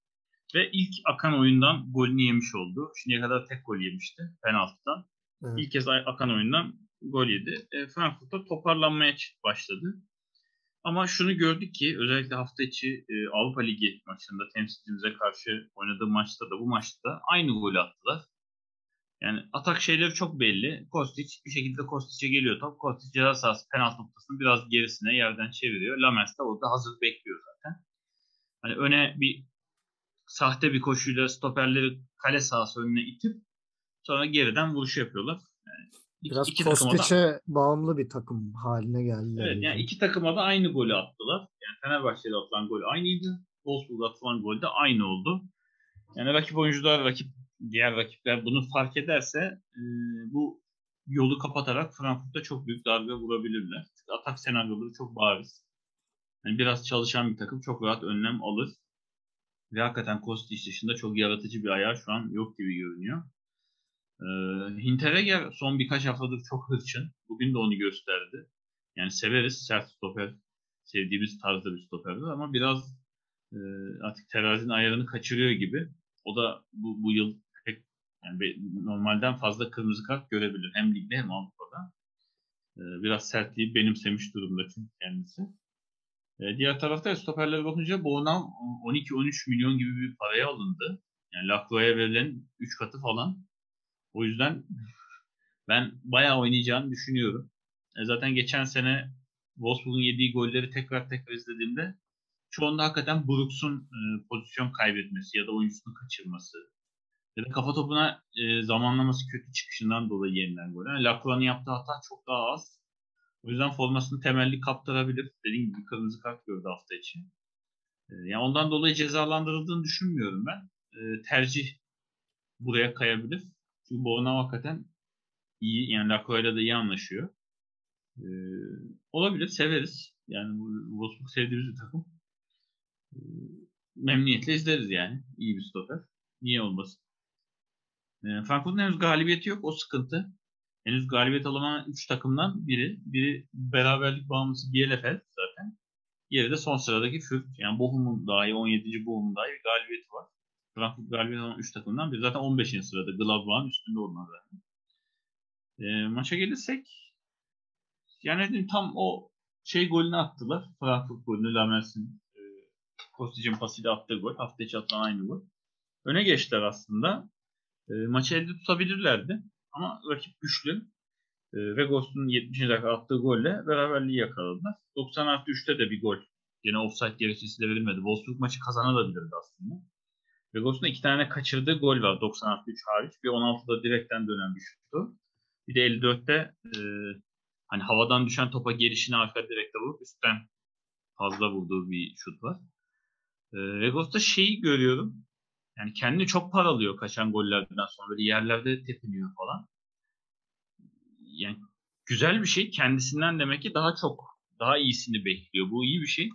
Ve ilk akan oyundan golünü yemiş oldu. Şimdiye kadar tek gol yemişti penaltıdan. Evet. İlk kez akan oyundan gol yedi. E, Frankfurt'ta toparlanmaya başladı. Ama şunu gördük ki özellikle hafta içi e, Avrupa Ligi maçında temsilcimize karşı oynadığı maçta da bu maçta da aynı golü attılar. Yani atak şeyleri çok belli. Kostic bir şekilde Kostic'e geliyor top. Kostic ceza sahası penaltı noktasını biraz gerisine yerden çeviriyor. Lamers de orada hazır bekliyor zaten. Hani öne bir sahte bir koşuyla stoperleri kale sahası önüne itip sonra geriden vuruş yapıyorlar. Biraz iki Kostic'e bağımlı bir takım haline geldi. Evet yani iki takıma da aynı golü attılar. Yani Fenerbahçe'de atılan gol aynıydı. Wolfsburg'da atılan gol de aynı oldu. Yani rakip oyuncular, rakip diğer rakipler bunu fark ederse e, bu yolu kapatarak Frankfurt'ta çok büyük darbe vurabilirler. Çünkü atak senaryoları çok bariz. Yani biraz çalışan bir takım çok rahat önlem alır. Ve hakikaten Kostić dışında çok yaratıcı bir ayağı şu an yok gibi görünüyor. Ee, Hinteregger son birkaç haftadır çok hırçın. Bugün de onu gösterdi. Yani severiz sert stoper. Sevdiğimiz tarzda bir stoperdir ama biraz artık terazinin ayarını kaçırıyor gibi. O da bu, bu yıl pek yani normalden fazla kırmızı kart görebilir. Hem ligde hem Avrupa'da. Biraz sertliği benimsemiş durumda çünkü kendisi. Diğer tarafta stoperlere bakınca Bonam 12-13 milyon gibi bir paraya alındı. Yani Lacroix'a verilen 3 katı falan. O yüzden ben bayağı oynayacağını düşünüyorum. E, zaten geçen sene Wolfsburg'un yediği golleri tekrar tekrar izlediğimde çoğunda hakikaten Brooks'un e, pozisyon kaybetmesi ya da oyuncusunu kaçırması ya da kafa topuna e, zamanlaması kötü çıkışından dolayı yenilen gol. Yani Lacroix'ın yaptığı hata çok daha az. O yüzden formasını temelli kaptırabilir. Dediğim gibi kırmızı kart gördü hafta içi. E, yani ondan dolayı cezalandırıldığını düşünmüyorum ben. E, tercih buraya kayabilir. Çünkü Bornau hakikaten iyi yani Lacroix'la da iyi anlaşıyor. Ee, olabilir, severiz. Yani bu Wolfsburg sevdiğimiz bir takım. Ee, memnuniyetle izleriz yani. İyi bir stoper. Niye olmasın? Ee, Frankfurt'un henüz galibiyeti yok. O sıkıntı. Henüz galibiyet alamayan 3 takımdan biri. Biri beraberlik bağımlısı Bielefeld zaten. Diğeri de son sıradaki Fürth. Yani Bochum'un dahi 17. Bochum'un dahi bir galibiyeti var. Frankfurt galibiyet alan 3 takımdan biri. Zaten 15. sırada Gladbach'ın üstünde onlar zaten. E, maça gelirsek yani dedim tam o şey golünü attılar. Frankfurt golünü Lamers'in e, pasıyla attığı gol. Hafta içi atılan aynı gol. Öne geçtiler aslında. E, maçı elde tutabilirlerdi. Ama rakip güçlü. E, ve Ghost'un 70. dakika attığı golle beraberliği yakaladılar. 90 artı 3'te de bir gol. Yine offside gerekçesi de verilmedi. Wolfsburg maçı kazanabilirdi aslında. Vegas'ın iki tane kaçırdığı gol var 90 artı 3 hariç. Bir 16'da direkten dönen bir şuttu. Bir de 54'te e, hani havadan düşen topa gelişini arka direkte vurup üstten fazla vurduğu bir şut var. E, Vegas'ta şeyi görüyorum. Yani kendini çok paralıyor kaçan gollerden sonra. Böyle yerlerde tepiniyor falan. Yani güzel bir şey. Kendisinden demek ki daha çok daha iyisini bekliyor. Bu iyi bir şey.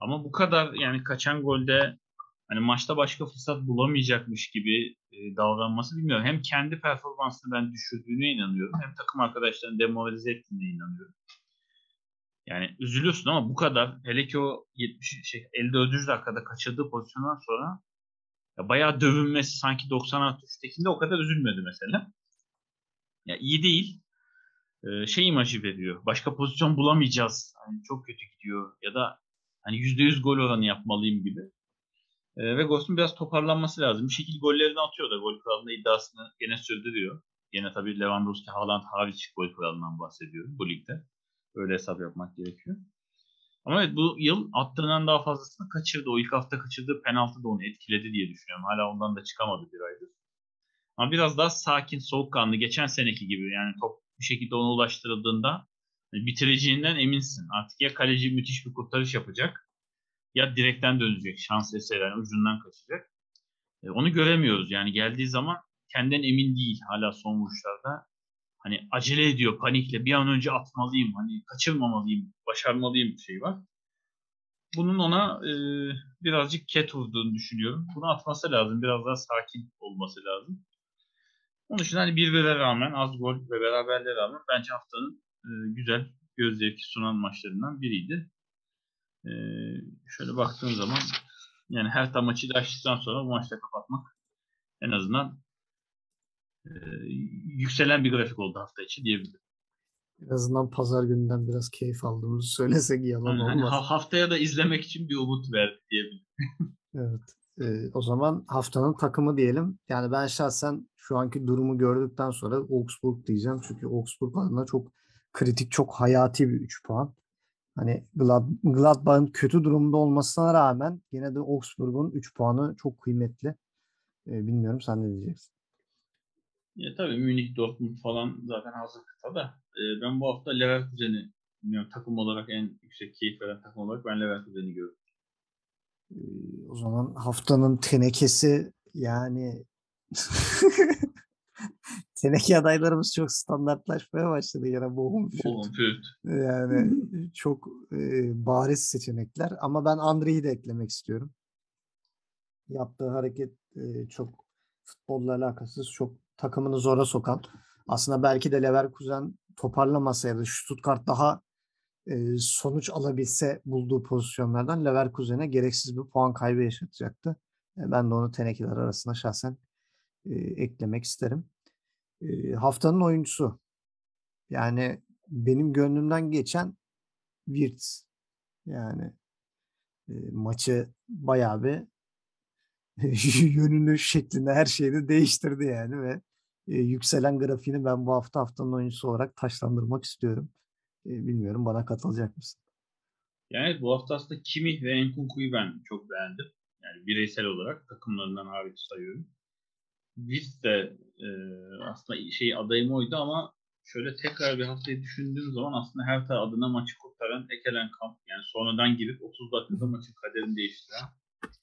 Ama bu kadar yani kaçan golde hani maçta başka fırsat bulamayacakmış gibi e, davranması bilmiyorum. Hem kendi performansını ben düşürdüğüne inanıyorum. Hem takım arkadaşlarını demoralize ettiğine inanıyorum. Yani üzülüyorsun ama bu kadar hele ki o 70 şey 54. dakikada kaçırdığı pozisyondan sonra ya bayağı dövünmesi sanki 96 üsttekinde o kadar üzülmedi mesela. Ya iyi değil. Ee, şey imajı veriyor. Başka pozisyon bulamayacağız. Hani çok kötü gidiyor ya da hani %100 gol oranı yapmalıyım gibi. E, ve Ghost'un biraz toparlanması lazım. Bir şekilde gollerini atıyor da gol kralında iddiasını gene sürdürüyor. Gene tabii Lewandowski, Haaland hariç gol kralından bahsediyorum bu ligde. Öyle hesap yapmak gerekiyor. Ama evet bu yıl attığından daha fazlasını kaçırdı. O ilk hafta kaçırdığı penaltı da onu etkiledi diye düşünüyorum. Hala ondan da çıkamadı bir aydır. Ama biraz daha sakin, soğukkanlı. Geçen seneki gibi yani top bir şekilde ona ulaştırıldığında bitireceğinden eminsin. Artık ya kaleci müthiş bir kurtarış yapacak ya direkten dönecek şans eseri yani ucundan kaçacak. E, onu göremiyoruz yani geldiği zaman kendinden emin değil hala son vuruşlarda. Hani acele ediyor panikle bir an önce atmalıyım hani kaçırmamalıyım başarmalıyım bir şey var. Bunun ona e, birazcık ket vurduğunu düşünüyorum. Bunu atması lazım. Biraz daha sakin olması lazım. Onun için hani birbirine rağmen az gol ve beraberliğe rağmen bence haftanın e, güzel göz zevki sunan maçlarından biriydi. Ee, şöyle baktığın zaman yani her tam maçı da açtıktan sonra bu maçta kapatmak en azından e, yükselen bir grafik oldu hafta içi diyebilirim. En azından pazar gününden biraz keyif aldığımızı söylesek yalan Yani olmaz. ha- haftaya da izlemek için bir umut verdi diyebilirim. Evet. Ee, o zaman haftanın takımı diyelim. Yani ben şahsen şu anki durumu gördükten sonra Augsburg diyeceğim. Çünkü Augsburg adına çok kritik, çok hayati bir 3 puan. Hani Glad Gladbach'ın kötü durumda olmasına rağmen yine de Augsburg'un 3 puanı çok kıymetli. Ee, bilmiyorum sen ne diyeceksin? Ya tabii Münih, Dortmund falan zaten hazır kıta da. e, ben bu hafta Leverkusen'i bilmiyorum, takım olarak en yüksek keyif veren takım olarak ben Leverkusen'i gördüm. Ee, o zaman haftanın tenekesi yani teneke adaylarımız çok standartlaşmaya başladı Fürth. Bochum, Fürth. Yani çok e, bariz seçenekler ama ben Andri'yi de eklemek istiyorum. yaptığı hareket e, çok futbolla alakasız, çok takımını zora sokan. Aslında belki de Leverkusen toparlamasaydı Stuttgart daha e, sonuç alabilse bulduğu pozisyonlardan Leverkusen'e gereksiz bir puan kaybı yaşatacaktı. E, ben de onu tenekeler arasında şahsen e, eklemek isterim. Haftanın oyuncusu. Yani benim gönlümden geçen Wirtz. Yani e, maçı bayağı bir yönünü, şeklini, her şeyini değiştirdi yani ve e, yükselen grafiğini ben bu hafta haftanın oyuncusu olarak taşlandırmak istiyorum. E, bilmiyorum bana katılacak mısın? Yani bu hafta aslında Kimi ve Enkunku'yu ben çok beğendim. Yani bireysel olarak takımlarından hariç sayıyorum. Biz de e, aslında şey adayım oydu ama şöyle tekrar bir haftayı düşündüğüm zaman aslında her taraf adına maçı kurtaran Ekelen Kamp yani sonradan girip 30 dakikada maçın kaderini değiştiren.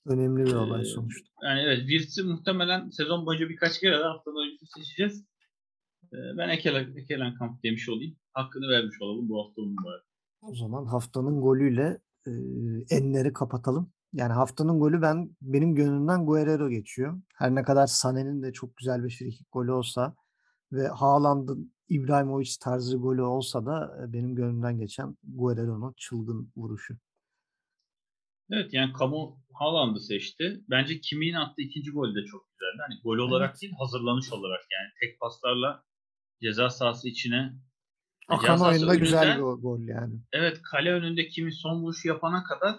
Önemli bir olay Ee, sonuçta. Yani evet Wirtz'i muhtemelen sezon boyunca birkaç kere de haftanın oyuncusu seçeceğiz. Ee, ben Ekelen, Ekelen Kamp demiş olayım. Hakkını vermiş olalım bu hafta onun bari. O zaman haftanın golüyle e, enleri kapatalım. Yani haftanın golü ben benim gönlümden Guerrero geçiyor. Her ne kadar Sané'nin de çok güzel bir frikik golü olsa ve Haaland'ın İbrahimovic tarzı golü olsa da e, benim gönlümden geçen Guerrero'nun çılgın vuruşu. Evet yani Kamu Haaland'ı seçti. Bence Kimi'nin attığı ikinci gol de çok güzeldi. Hani gol olarak Evet. değil hazırlanış olarak yani tek paslarla ceza sahası içine Akan oyunda güzel bir go- gol yani. evet kale önünde Kimi son vuruşu yapana kadar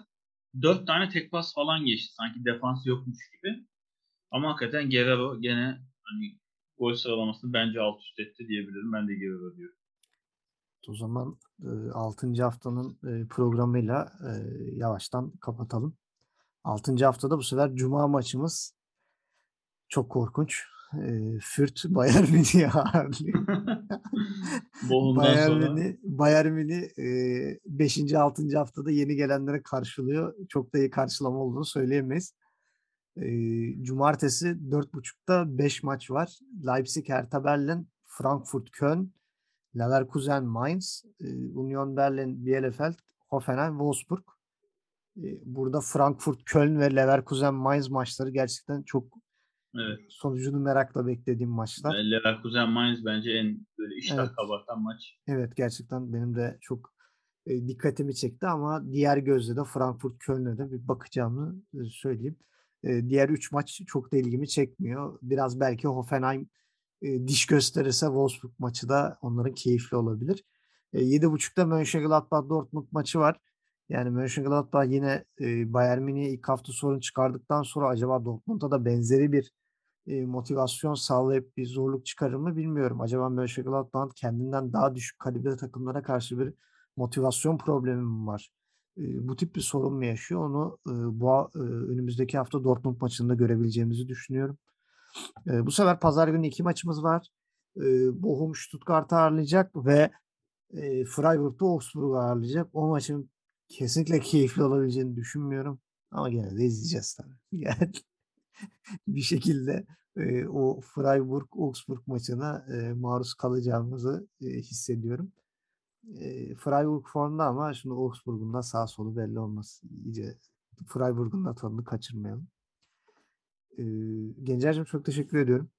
dört tane tek pas falan geçti. Sanki defans yokmuş gibi. Ama hakikaten Guerrero gene hani gol sıralamasını bence alt üst etti diyebilirim. Ben de Guerrero diyorum. O zaman 6. haftanın e, programıyla e, yavaştan kapatalım. 6. haftada bu sefer Cuma maçımız çok korkunç. E, Fürt Bayern Münih'i ağırlıyor. Bayern Münih, Bayern Münih 5. 6. haftada yeni gelenlere karşılıyor. Çok da iyi karşılama olduğunu söyleyemeyiz. E, Cumartesi 4.30'da 5 maç var. Leipzig, Hertha Berlin, Frankfurt, Köln, Leverkusen, Mainz, e, Union Berlin, Bielefeld, Hoffenheim, Wolfsburg. E, Burada Frankfurt, Köln ve Leverkusen, Mainz maçları gerçekten çok evet. sonucunu merakla beklediğim maçlar. Leverkusen Mainz bence en böyle iştah Evet. kabartan maç. Evet gerçekten benim de çok e, dikkatimi çekti ama diğer gözle de Frankfurt Köln'e de bir bakacağımı e, söyleyeyim. E, diğer 3 maç çok da ilgimi çekmiyor. Biraz belki Hoffenheim e, diş gösterirse Wolfsburg maçı da onların keyifli olabilir. E, 7.30'da Mönchengladbach Dortmund maçı var. Yani Mönchengladbach yine e, Bayern Münih'e ilk hafta sorun çıkardıktan sonra acaba Dortmund'a da benzeri bir motivasyon sağlayıp bir zorluk çıkarır mı bilmiyorum. Acaba Mönchengladbach'ın kendinden daha düşük kalibre takımlara karşı bir motivasyon problemi mi var? Bu tip bir sorun mu yaşıyor? Onu bu önümüzdeki hafta Dortmund maçında görebileceğimizi düşünüyorum. Bu sefer pazar günü iki maçımız var. E, Bochum Stuttgart'ı ağırlayacak ve e, Freiburg'da Augsburg'u ağırlayacak. O maçın kesinlikle keyifli olabileceğini düşünmüyorum. Ama gene de izleyeceğiz tabii. Yani bir şekilde e, o Freiburg-Augsburg maçına e, maruz kalacağımızı e, hissediyorum. E, Freiburg formda ama şimdi Augsburg'un da sağ solu belli olmaz. İyice Freiburg'un da tadını kaçırmayalım. E, Gencer'cim çok teşekkür ediyorum.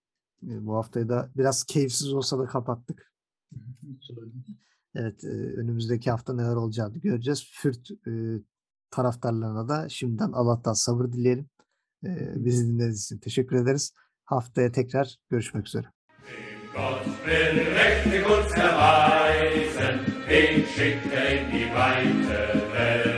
E, bu haftayı da biraz keyifsiz olsa da kapattık. Evet, e, önümüzdeki hafta neler olacağını göreceğiz. Fürt e, taraftarlarına da şimdiden Allah'tan sabır dileyelim. E, bizi dinlediğiniz için teşekkür ederiz. Haftaya tekrar görüşmek üzere. Gott will mächtig uns erweisen, wen schickt er in die weite Welt.